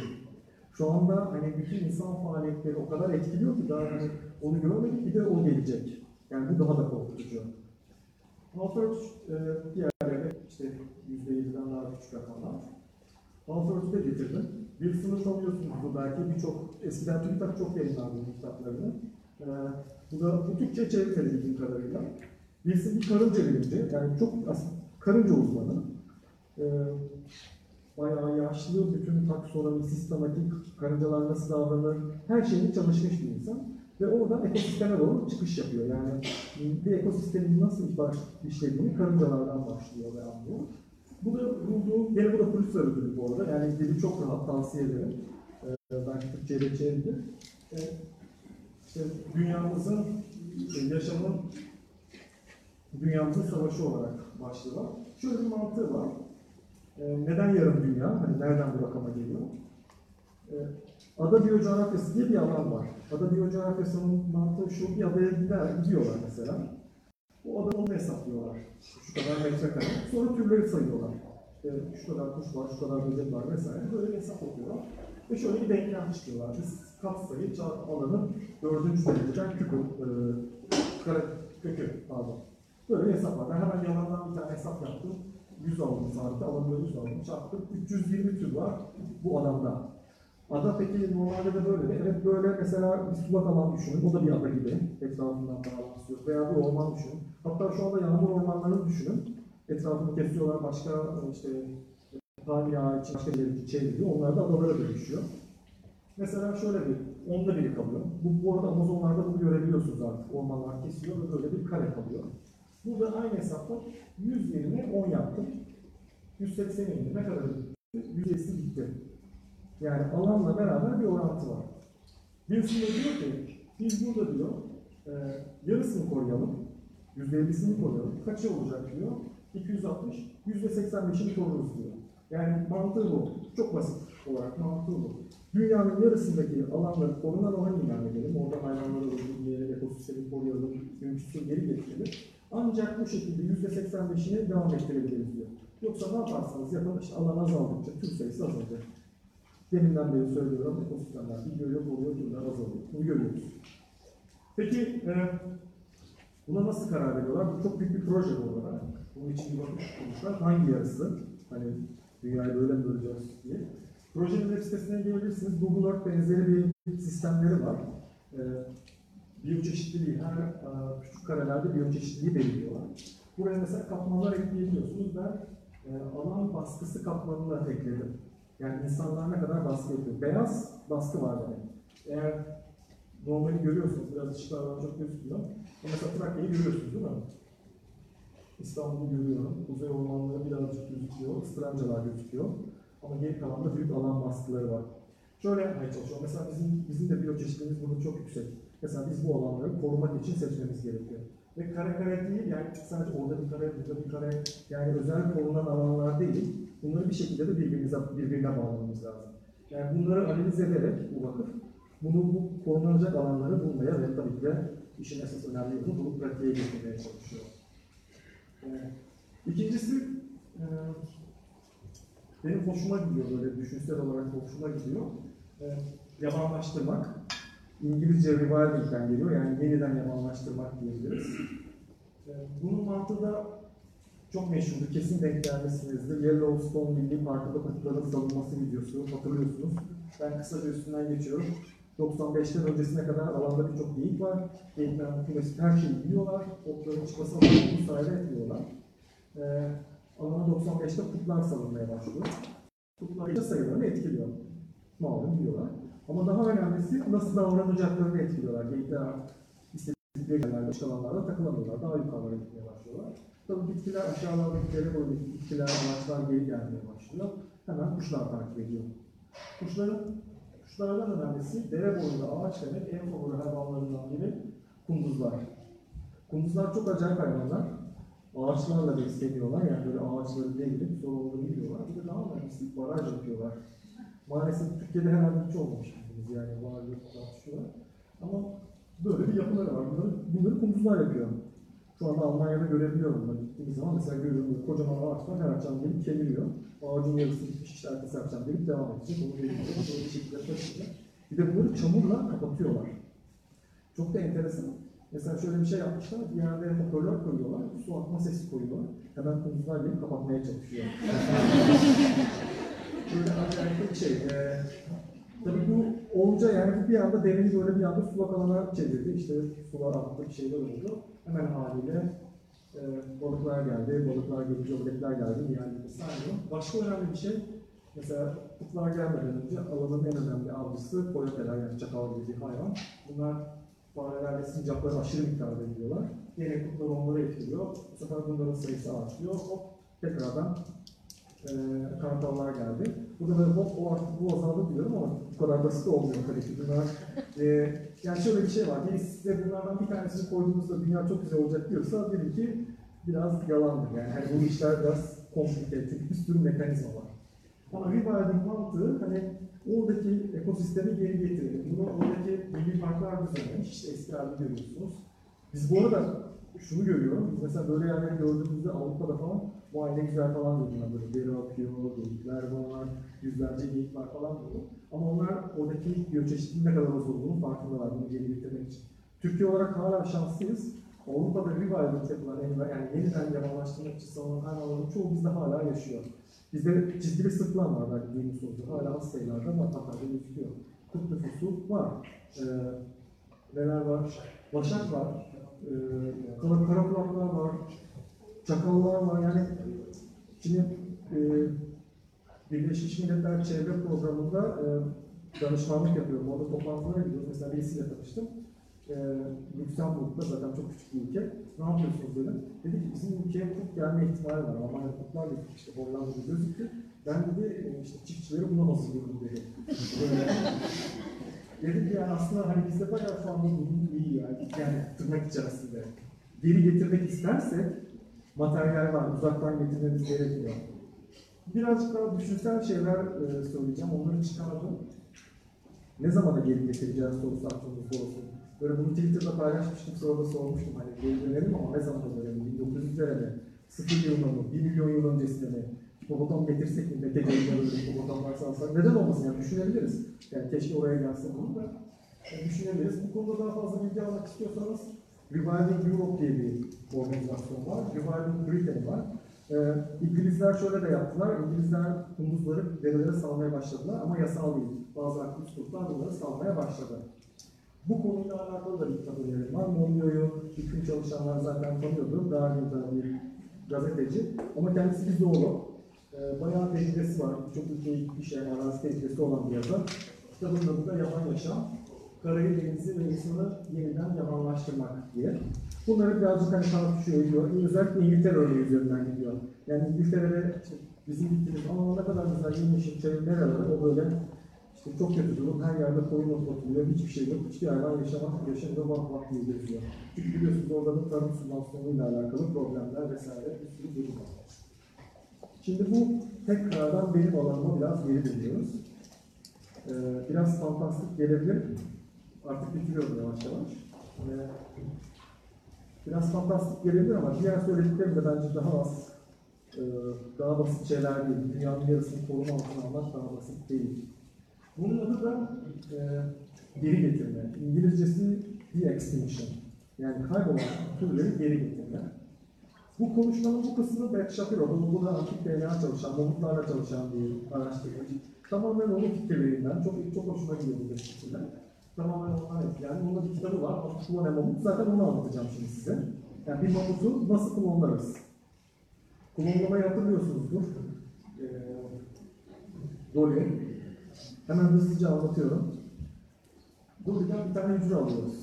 Şu anda hani bütün insan faaliyetleri o kadar etkiliyor ki daha hani onu görmedik bir de o gelecek. Yani bu daha da korkutucu. Halford e, diğerleri işte yüzde yediden daha küçük rakamlar. Halford'u da getirdim. Bir sınıf tanıyorsunuzdur belki birçok eskiden TÜBİTAK çok yayınlandı bu kitaplarını. E, bu da bu Türkçe çevrilmedi bildiğim kadarıyla. Birisi bir karınca bilimci, yani çok karınca uzmanı. E, bayağı yaşlı, bütün taksonomi, sistematik, karıncalar nasıl davranır, her şeyini çalışmış bir insan. Ve oradan ekosisteme doğru çıkış yapıyor. Yani bir ekosistemin nasıl işlediğini karıncalardan başlıyor ve anlıyor. Bu da bulduğu, gene bu da Pulitzer ödülü bu arada. Yani dili çok rahat, tavsiye ederim. Ee, belki Türkçe'ye de çevrilir. Ee, işte dünyamızın, e, yaşamın, dünyamızın savaşı olarak başlıyor. Şöyle bir mantığı var. Ee, neden yarım dünya? Hani nereden bu rakama geliyor? Ee, ada biyocoğrafyası diye bir alan var. Ada biyocoğrafyasının mantığı şu, bir adaya gider, gidiyorlar mesela. O adanın hesaplıyorlar. Şu kadar metrekare. Sonra türleri sayıyorlar. İşte şu kadar kuş var, şu kadar böcek var vesaire. Böyle bir hesap yapıyorlar. Ve şöyle bir denklem çıkıyorlar. Biz katsayı çarpı alanın dördüncü dereceden küpü, e, kare, kökü pardon. Böyle bir hesap var. Ben hemen yalandan bir tane hesap yaptım. 100 aldım tarihte, alanında 100 aldım. Çarptım 320 tür var bu alanda. Ada peki normalde de böyle mi? Evet böyle mesela bir sulak alan düşünün. O da bir ada gibi. Etrafından bağlantısı yok. Veya bir orman düşünün. Hatta şu anda yağmur ormanlarını düşünün. Etrafını kesiyorlar. Başka işte palmiye ağacı, başka bir için çevriliyor. Onlar da adalara dönüşüyor. Mesela şöyle bir, onda biri kalıyor. Bu, bu arada Amazonlarda bunu görebiliyorsunuz artık. Ormanlar kesiyor ve böyle bir kare kalıyor. Burada aynı hesapta 100 yerine 10 yaptım. 180 yerine ne kadar? 100'esi gitti. Yani alanla beraber bir orantı var. Birisi de diyor ki, biz burada diyor, e, yarısını koruyalım, %50'sini koruyalım. Kaçı olacak diyor? 260, %85'ini koruruz diyor. Yani mantığı bu. Çok basit olarak mantığı bu. Dünyanın yarısındaki alanları korunan alan ilan edelim. Orada hayvanları öldürmeyelim, ekosistemi koruyalım, mümkünse geri getirelim. Ancak bu şekilde %85'ini devam ettirebiliriz diyor. Yoksa ne yaparsanız yapın, işte alan azaldıkça tür sayısı azalacak. Deminden beri söylüyorum, ekosistemler bir görüyor, koruyor, türler azalıyor. Bunu görüyoruz. Peki, e, buna nasıl karar veriyorlar? Bu çok büyük bir proje bu arada. Bunun için bir bakış kurmuşlar. Hangi yarısı? Hani dünyayı böyle mi böleceğiz diye. Projenin web sitesine gelebilirsiniz. Google Earth benzeri bir sistemleri var. E, biyoçeşitliliği, her e, küçük karelerde biyoçeşitliliği belirliyorlar. Buraya mesela katmanlar ekleyebiliyorsunuz. Ben e, alan baskısı katmanını ekledim. Yani insanlar ne kadar baskı yapıyor. Beyaz baskı var demek. Eğer normali görüyorsunuz, biraz ışıklardan çok gözükmüyor. Ama Mesela Trakya'yı görüyorsunuz değil mi? İstanbul'u görüyorum. Kuzey ormanları birazcık gözüküyor. Istrancalar gözüküyor. Ama geri kalan büyük alan baskıları var. Şöyle yapmaya çalışıyorum. Mesela bizim, bizim de biyoçeşitliliğimiz burada çok yüksek. Mesela biz bu alanları korumak için seçmemiz gerekiyor. Ve kare kare değil, yani sadece orada bir kare, burada bir kare, yani özel korunan alanlar değil. Bunları bir şekilde de birbirimize, birbirine bağlamamız lazım. Yani bunları analiz ederek bu vakıf, bunu bu korunacak alanları bulmaya ve tabii ki de işin esas önemli yolu bunu pratiğe getirmeye çalışıyor. Ee, İkincisi, e, benim hoşuma gidiyor böyle düşünsel olarak hoşuma gidiyor. E, yabanlaştırmak. İngilizce rewilding'den geliyor yani yeniden yabanlaştırmak diyebiliriz. E, bunun mantığı da çok meşhurdur, kesin denk gelmişsinizdir. Yellowstone Milli Parkı'da kutların salınması videosu hatırlıyorsunuz. Ben kısaca üstünden geçiyorum. 95'ten öncesine kadar alanda birçok geyik var. Geyikler kümesi her şeyi yiyorlar. Otların çıkmasına bu sayede etmiyorlar. Ee, alana 95'te kutlar salınmaya başlıyor. Kutlar sayılarını etkiliyor. Malum yiyorlar. Ama daha önemlisi nasıl davranacaklarını etkiliyorlar. Geyikler istedikleri yerlerde, başka alanlarda takılamıyorlar. Daha yukarılara gitmeye başlıyorlar. Tabii bitkiler aşağılarda bitkileri boyu bitkiler, ağaçlar geri gelmeye başlıyor. Hemen kuşlar takip ediyor. Kuşların Kuşlardan önemlisi dere boyunda ağaç demek en favori hayvanlarından biri kunduzlar. Kunduzlar çok acayip hayvanlar. Ağaçlarla besleniyorlar yani böyle ağaçları devirip sonra onları yiyorlar. Bir de daha önemlisi baraj yapıyorlar. Maalesef Türkiye'de herhalde hiç olmamış bildiğiniz yani var yok tartışıyorlar. Ama böyle bir yapıları var. Bunları, bunları kunduzlar yapıyor. Şu anda Almanya'da görebiliyorum ben. Gittiğim zaman mesela görüyorum böyle kocaman ağaçlar her akşam gelip kemiriyor. Ağacın yarısı gitmiş işte ertesi akşam gelip devam edecek. Onu sonra bir şekilde taşıyacak. Bir de bunları çamurla kapatıyorlar. Çok da enteresan. Mesela şöyle bir şey yapmışlar, bir yerde hoparlör koyuyorlar, su atma sesi koyuyorlar. Hemen kunduzlar gelip kapatmaya çalışıyor. şey. Ee, tabii bu olunca yani bu bir anda dereni böyle bir anda sulak alana çevirdi. İşte sular attı, bir şeyler oldu. Hemen haliyle e, balıklar geldi, balıklar gelince ördekler geldi, yani saymıyor. Başka önemli bir şey, mesela kutlar gelmeden önce alanın en önemli avcısı koyoteler yani çakal gibi hayvan. Bunlar fareler ve sincapları aşırı miktarda yiyorlar. Yine kutlar onları etkiliyor. Bu sefer bunların sayısı artıyor. Hop tekrardan e, geldi. Burada böyle hop o artık bu azaldı diyorum ama bu kadar basit olmuyor tabii ki. Bunlar, e, yani şöyle bir şey var. Birisi size bunlardan bir tanesini koyduğunuzda dünya çok güzel olacak diyorsa dedim ki biraz yalandır. Yani hani bu işler biraz komplike, çünkü bir sürü mekanizma var. Ama rewilding mantığı hani oradaki ekosistemi geri getirelim. Bunu oradaki milli parklar düzenlemiş. İşte eski halini görüyorsunuz. Biz bu arada şunu görüyorum. Biz mesela böyle yerleri gördüğümüzde Avrupa'da falan vay ne güzel falan diyorlar böyle deri akıyor, geyikler var, yüzlerce geyik var falan diyor. Ama onlar oradaki biyoçeşitliliğin ne kadar az olduğunu farkındalar bunu geri getirmek için. Türkiye olarak hala şanslıyız. Avrupa'da revival yapılan animal, yani yeniden yamanlaştırmak için salınan hayvanların çoğu bizde hala yaşıyor. Bizde çizgili sırtlan var belki duymuşsunuzdur. Hala az sayılarda Hatay'da gözüküyor. Kurt nüfusu var. Ee, neler var? Başak var. Ee, kara, kara var. Çakallar var. Yani şimdi e, Birleşmiş Milletler Çevre Programı'nda e, danışmanlık yapıyorum. Orada toplantılara gidiyoruz. Mesela birisiyle tanıştım. E, Lüksemburg'da zaten çok küçük bir ülke. Ne yapıyorsunuz dedim. Dedi ki bizim ülkeye kurt gelme ihtimali var. Almanya kurtlar dedi işte Hollanda'da gözüktü. Ben dedi e, işte çiftçileri buna hazırlıyorum dedi. Dedim ki yani aslında hani bizde bayağı şu anda iyi yani. Yani tırnak içerisinde. Geri getirmek istersek materyal var. Uzaktan getirmemiz gerekiyor. Birazcık daha düşünsel şeyler e, söyleyeceğim. Onları çıkardım. Ne zamana geri getireceğiz sorusu aklımızda olsun. Böyle bunu Twitter'da paylaşmıştım, sonra da sormuştum. Hani geri dönelim ama ne zamana dönelim? 1900'lere mi? 0 yılına mı? 1 milyon yıl öncesine mi? Hipopotam getirsek mi? Mete geliyoruz, hipopotamlar salsak. Neden olmasın yani düşünebiliriz. Yani keşke oraya gelse bunu da yani düşünebiliriz. Bu konuda daha fazla bilgi almak istiyorsanız Reviving Europe diye bir organizasyon var. Reviving Britain var. Ee, İngilizler şöyle de yaptılar. İngilizler kunduzları derelere salmaya başladılar ama yasal değil. Bazı aktivist gruplar bunları salmaya başladı. Bu konuyla alakalı da bir kitap önerim var. Monio'yu bütün çalışanlar zaten tanıyordu. Daha önce bir gazeteci. Ama kendisi bir zoolog. Ee, bayağı tecrübesi var. Çok ülkeye gitmiş yani arazi tecrübesi olan bir yazar. Kitabın adı da Yaban Yaşam. Karayı, denizi ve insanı yeniden yabanlaştırmak diye. Bunları birazcık hani tartışıyor, ediyor. Özellikle İngiltere örneği üzerinden gidiyor. Yani İngiltere'de işte bizim gittiğimiz ama ne kadar güzel yemişim, çayın nereleri o böyle işte çok kötü durum. Her yerde koyun otlatılıyor, hiçbir şey yok. Hiçbir hayvan yaşamak, yaşamıyor, bak bak diye geziyor. Çünkü biliyorsunuz orada da tarım sübvansiyonuyla alakalı problemler vesaire bir sürü durum var. Şimdi bu tekrardan benim alanıma biraz geri dönüyoruz. Ee, biraz fantastik gelebilir. Artık bitiriyorum yavaş yavaş. Ee, biraz fantastik gelebilir ama diğer söylediklerim de bence daha az, e, daha basit şeyler değil. Dünyanın yarısını koruma altına almak daha basit değil. Bunun adı da e, geri getirme. İngilizcesi de-extinction. Yani kaybolan türleri geri getirme. Bu konuşmanın bu kısmı Beth Shapiro, bu, da antik DNA çalışan, mamutlarla çalışan bir araştırmacı. Tamamen onun fikirlerinden, çok çok hoşuma gidiyor bu fikirler. Tamamen ondan etkilendi. Onun da bir kitabı var, Kuva ne mamut. Zaten onu anlatacağım şimdi size. Yani bir mamutu nasıl klonlarız? Klonlamayı hatırlıyorsunuzdur. Ee, Dolly. Hemen hızlıca anlatıyorum. Dolly'den bir tane hücre alıyoruz.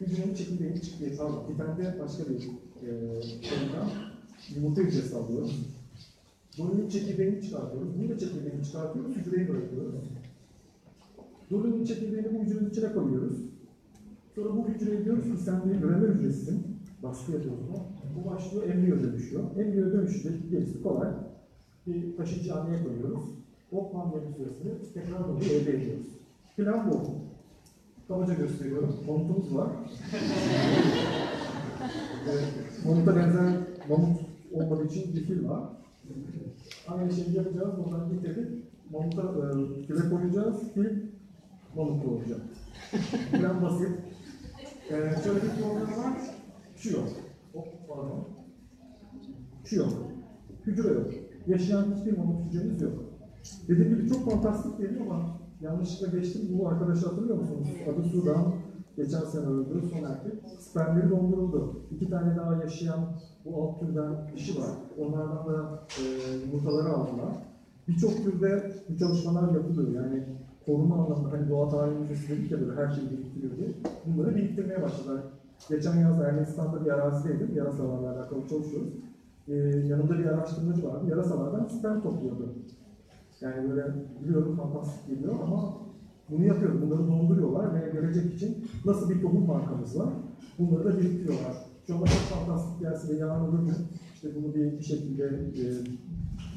Hücrenin çekirdeğini çıkıyor. Pardon, bir tane de başka bir e, şeyden yumurta hücresi alıyoruz. Dolly'nin çekirdeğini çıkartıyoruz. Bunu da çekirdeğini çıkartıyoruz, hücreyi bırakıyoruz. Dolly'nin çekirdeğini bu hücrenin içine koyuyoruz. Sonra bu hücreye diyoruz ki sen bir üreme hücresisin. Baskı yapıyoruz. Bu başlıyor, embriyo dönüşüyor. Embriyo dönüşecek, gerisi kolay. Bir taşıyıcıhaneye koyuyoruz. O pandemi süresini tekrar Dolly'yi elde ediyoruz. Plan bu. Kabaca gösteriyorum. Mamutumuz var. Mamuta benzer mamut olmadığı için bir fil var. Aynı şeyi yapacağız. Buradan getirdik. Mamuta e, koyacağız. Fil mamut olacak. Plan basit. Ee, şöyle bir problem var. Şu yok. Hop, pardon. Şu yok. Hücre yok. Yaşayan hiçbir mamut hücremiz yok. Dediğim gibi çok fantastik geliyor ama yanlışlıkla geçtim. Bu arkadaşı hatırlıyor musunuz? Adı Sudan. Geçen sene öldü. Son erkek. Spermleri donduruldu. İki tane daha yaşayan bu alt türden kişi var. Onlardan da e, yumurtaları aldılar. Birçok türde bu çalışmalar yapılıyor. Yani koruma anlamında hani doğa tarihi müzesi dedik ya böyle her şeyi biriktiriyor diye. Bunları biriktirmeye başladılar. Geçen yaz Ermenistan'da bir arazideydim. Yarasalarla alakalı çalışıyoruz. Ee, yanımda bir araştırmacı vardı. Yarasalardan sperm topluyordu. Yani böyle biliyorum fantastik geliyor ama bunu yapıyor. Bunları donduruyorlar ve gelecek için nasıl bir tohum markamız var. Bunları da biriktiriyorlar. Şu anda çok fantastik gelse de yarın öbür gün işte bunu bir, bir şekilde e,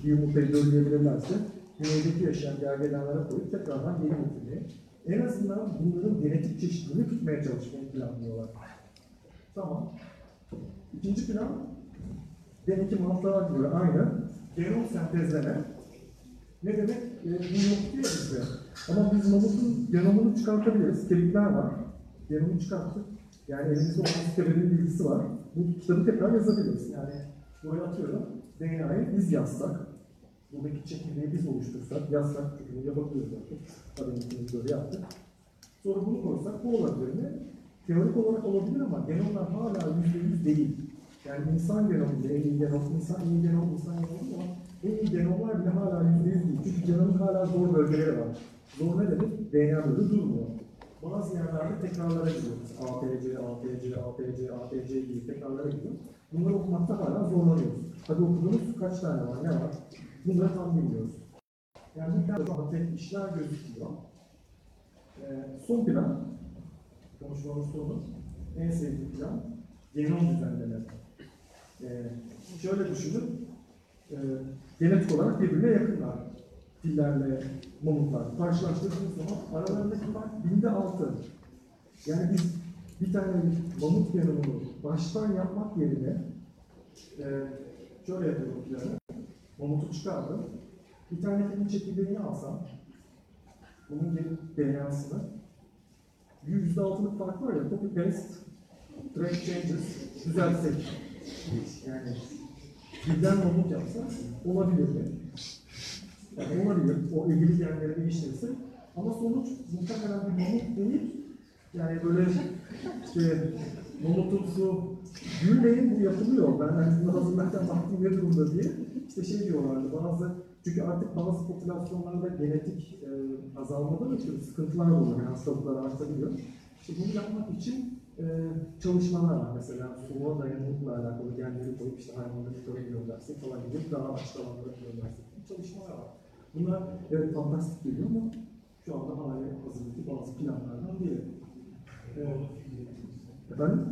bir yumurtayı dölleyebilirlerse güneydeki yaşayan gergedanlara koyup tekrardan geri getirmeyi. En azından bunların genetik çeşitliliğini tutmaya çalışmayı planlıyorlar. Tamam. İkinci plan, deminki mantığa göre aynı. Genom sentezleme. Ne demek? E, bu yok diyor bizde. Ama biz mamutun genomunu çıkartabiliriz. Kemikler var. Genomu çıkarttık. Yani elimizde olan sitelerin bilgisi var. Bu kitabı tekrar yazabiliriz. Yani buraya atıyorum. DNA'yı biz yazsak, buradaki çekirdeği biz oluştursak, yazsak, çünkü yapabiliyoruz artık. Hadi böyle yaptık. Sonra bunu koysak bu olabilir? Teorik olarak olabilir ama genomlar hala yüzde yüz değil. Yani insan genomu bile en iyi genom, insan iyi genom, insan genomu ama en iyi genomlar bile hala yüzde yüz değil. Çünkü genomun hala zor bölgeleri var. Zor ne demek? DNA böyle durmuyor. Bazı yerlerde tekrarlara gidiyoruz. APC, APC, APC, APC gibi tekrarlara gidiyor. Bunları okumakta hala zorlanıyoruz. Hadi okudunuz kaç tane var, ne var? Bunları tam bilmiyoruz. Yani kadar şu tek işler gözüküyor. Ee, son plan, konuşmamız sonu, en sevdiğim plan, genom düzenleme. Ee, şöyle düşünün, e, genetik olarak birbirine yakınlar. Fillerle mamutlar. Karşılaştırdığınız zaman aralarındaki fark binde altı. Yani biz bir tane mamut genomunu baştan yapmak yerine e, şöyle yapıyorum planı. Mamutu çıkardım. Bir tane filmin çekirdeğini alsam, bunun gelip DNA'sını yüzde altılık fark var ya, copy paste, track changes, düzeltsek. Yani birden mamut yapsa olabilir mi? Yani olabilir, o ilgili genleri değiştirirse. Ama sonuç muhtemelen bir mamut değil, yani böyle işte mamutumsu gülmeyin bu yapılıyor. Ben hani bunu hazırlarken baktım ne durumda diye. İşte şey diyorlardı bazı çünkü artık bazı popülasyonlarda genetik e, azalmadan ötürü sıkıntılar oluyor. Yani hastalıklar artabiliyor. İşte bunu yapmak için e, çalışmalar var. Mesela soğuğa dayanıklıkla alakalı genleri koyup işte hayvanları yukarı göndersek falan gibi daha açık alanlara göndersek gibi çalışmalar var. Bunlar evet fantastik geliyor ama şu anda hali hazırlıklı bazı planlardan biri. Evet. Efendim?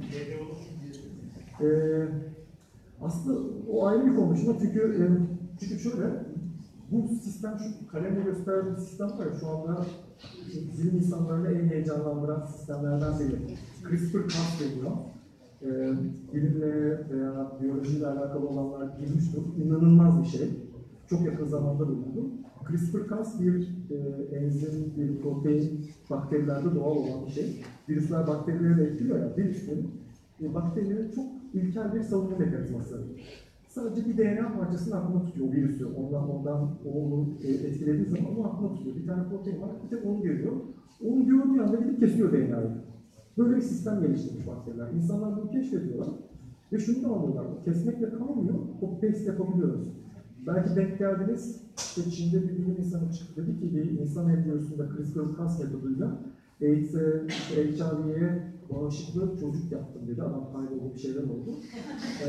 Ee, aslında o ayrı bir konuşma çünkü e, çünkü şöyle bu sistem şu kalemle gösterdiğim sistem var ya şu anda bilim insanlarını en heyecanlandıran sistemlerden biri. CRISPR-Cas deniyor. Ee, bilimle veya biyolojiyle alakalı olanlar bilmiştir. İnanılmaz bir şey. Çok yakın zamanda bulundum. CRISPR-Cas bir e, enzim, bir protein bakterilerde doğal olan bir şey. Virüsler bakterileri de etkiliyor ya. Virüslerin e, bakterilerin çok ilkel bir savunma mekanizması. Sadece bir DNA parçasını aklına tutuyor o virüsü. Ondan ondan onu e, etkilediği zaman onu aklına tutuyor. Bir tane protein var, bir tek onu görüyor. Onu gördüğü anda gidip kesiyor DNA'yı. Böyle bir sistem geliştirmiş bakteriler. İnsanlar bunu keşfediyorlar. Ve şunu da anlıyorlar, kesmekle kalmıyor, copy paste yapabiliyoruz. Belki denk geldiniz, işte Çin'de bir bilim insanı çıktı dedi ki bir insan embriyosunda CRISPR-Cas metoduyla AIDS'e, işte HIV'ye bağışıklı çocuk yaptım dedi. Adam kayboldu bir şeyler oldu. Ee,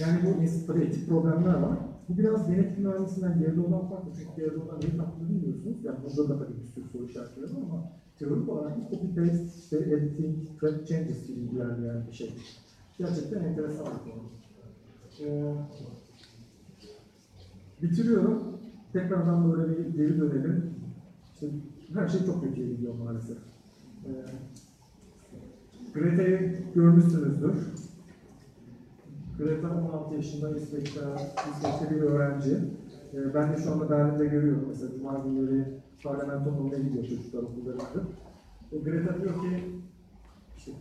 yani bu ins- tabii etik problemler var. Bu biraz genetik mühendisinden geride olan farklı. Çünkü geride olan neyi taktığını bilmiyorsunuz. Yani burada da tabii bir sürü soru işaretleri var ama teorik olarak bu copy paste, işte editing, track changes gibi ilerleyen bir şey. Gerçekten enteresan bir konu. Ee, bitiriyorum. Tekrardan böyle bir geri dönelim. İşte her şey çok kötüye gidiyor maalesef. Ee, Greta'yı görmüşsünüzdür. Greta 16 yaşında İsveç'te, İsveç'te bir öğrenci. Ee, ben de şu anda Berlin'de görüyorum mesela Cuma günleri parlamentonun önüne gidiyor çocuklar okulları gidip. E, Greta diyor ki işte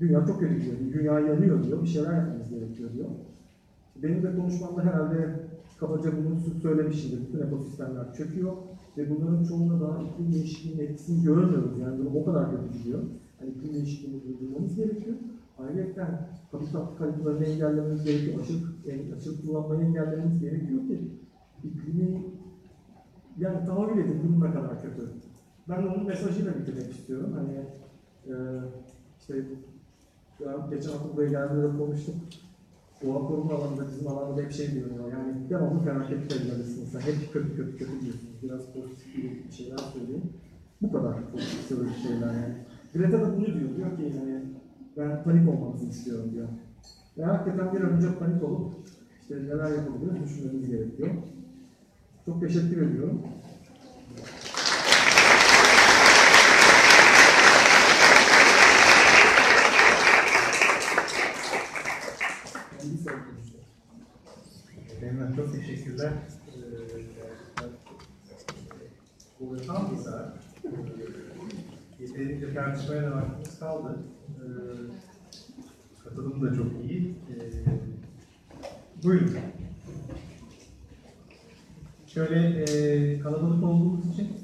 dünya çok kötü gidiyor, dünya yanıyor diyor, bir şeyler yapmamız gerekiyor diyor. Benim de konuşmamda herhalde kabaca bunu söylemişimdir. Bütün ekosistemler çöküyor ve bunların çoğunda daha iklim değişikliğinin etkisini görmüyoruz. Yani durum o kadar kötü gidiyor. Yani iklim değişikliğini durdurmamız gerekiyor. Ayrıca habitat kayıplarını engellememiz gerekiyor. Açık, açık kullanmayı engellememiz gerekiyor ki iklimi yani tahayyül edin ne kadar kötü. Ben onun mesajıyla bitirmek istiyorum. Hani e, işte ya geçen hafta buraya geldiğinde konuştuk. Doğa koruma alanında bizim alanda hep şey diyor yani devamlı felaket. Sen hep kötü kötü kötü diyorsunuz. Biraz pozitif bir şeyler söyleyeyim. Bu kadar pozitif söylediği şeyler yani. Greta da bunu diyor. Diyor ki yani ben panik olmanızı istiyorum diyor. Ve hakikaten bir an önce panik olup işte neler yapabiliriz düşünmemiz gerekiyor. Çok teşekkür ediyorum. Benim çok teşekkürler. Bu tam bir saat. Yeterince tartışmaya da vaktimiz kaldı. Ee, katılım da çok iyi. Ee, buyurun. Şöyle e, kalabalık olduğumuz için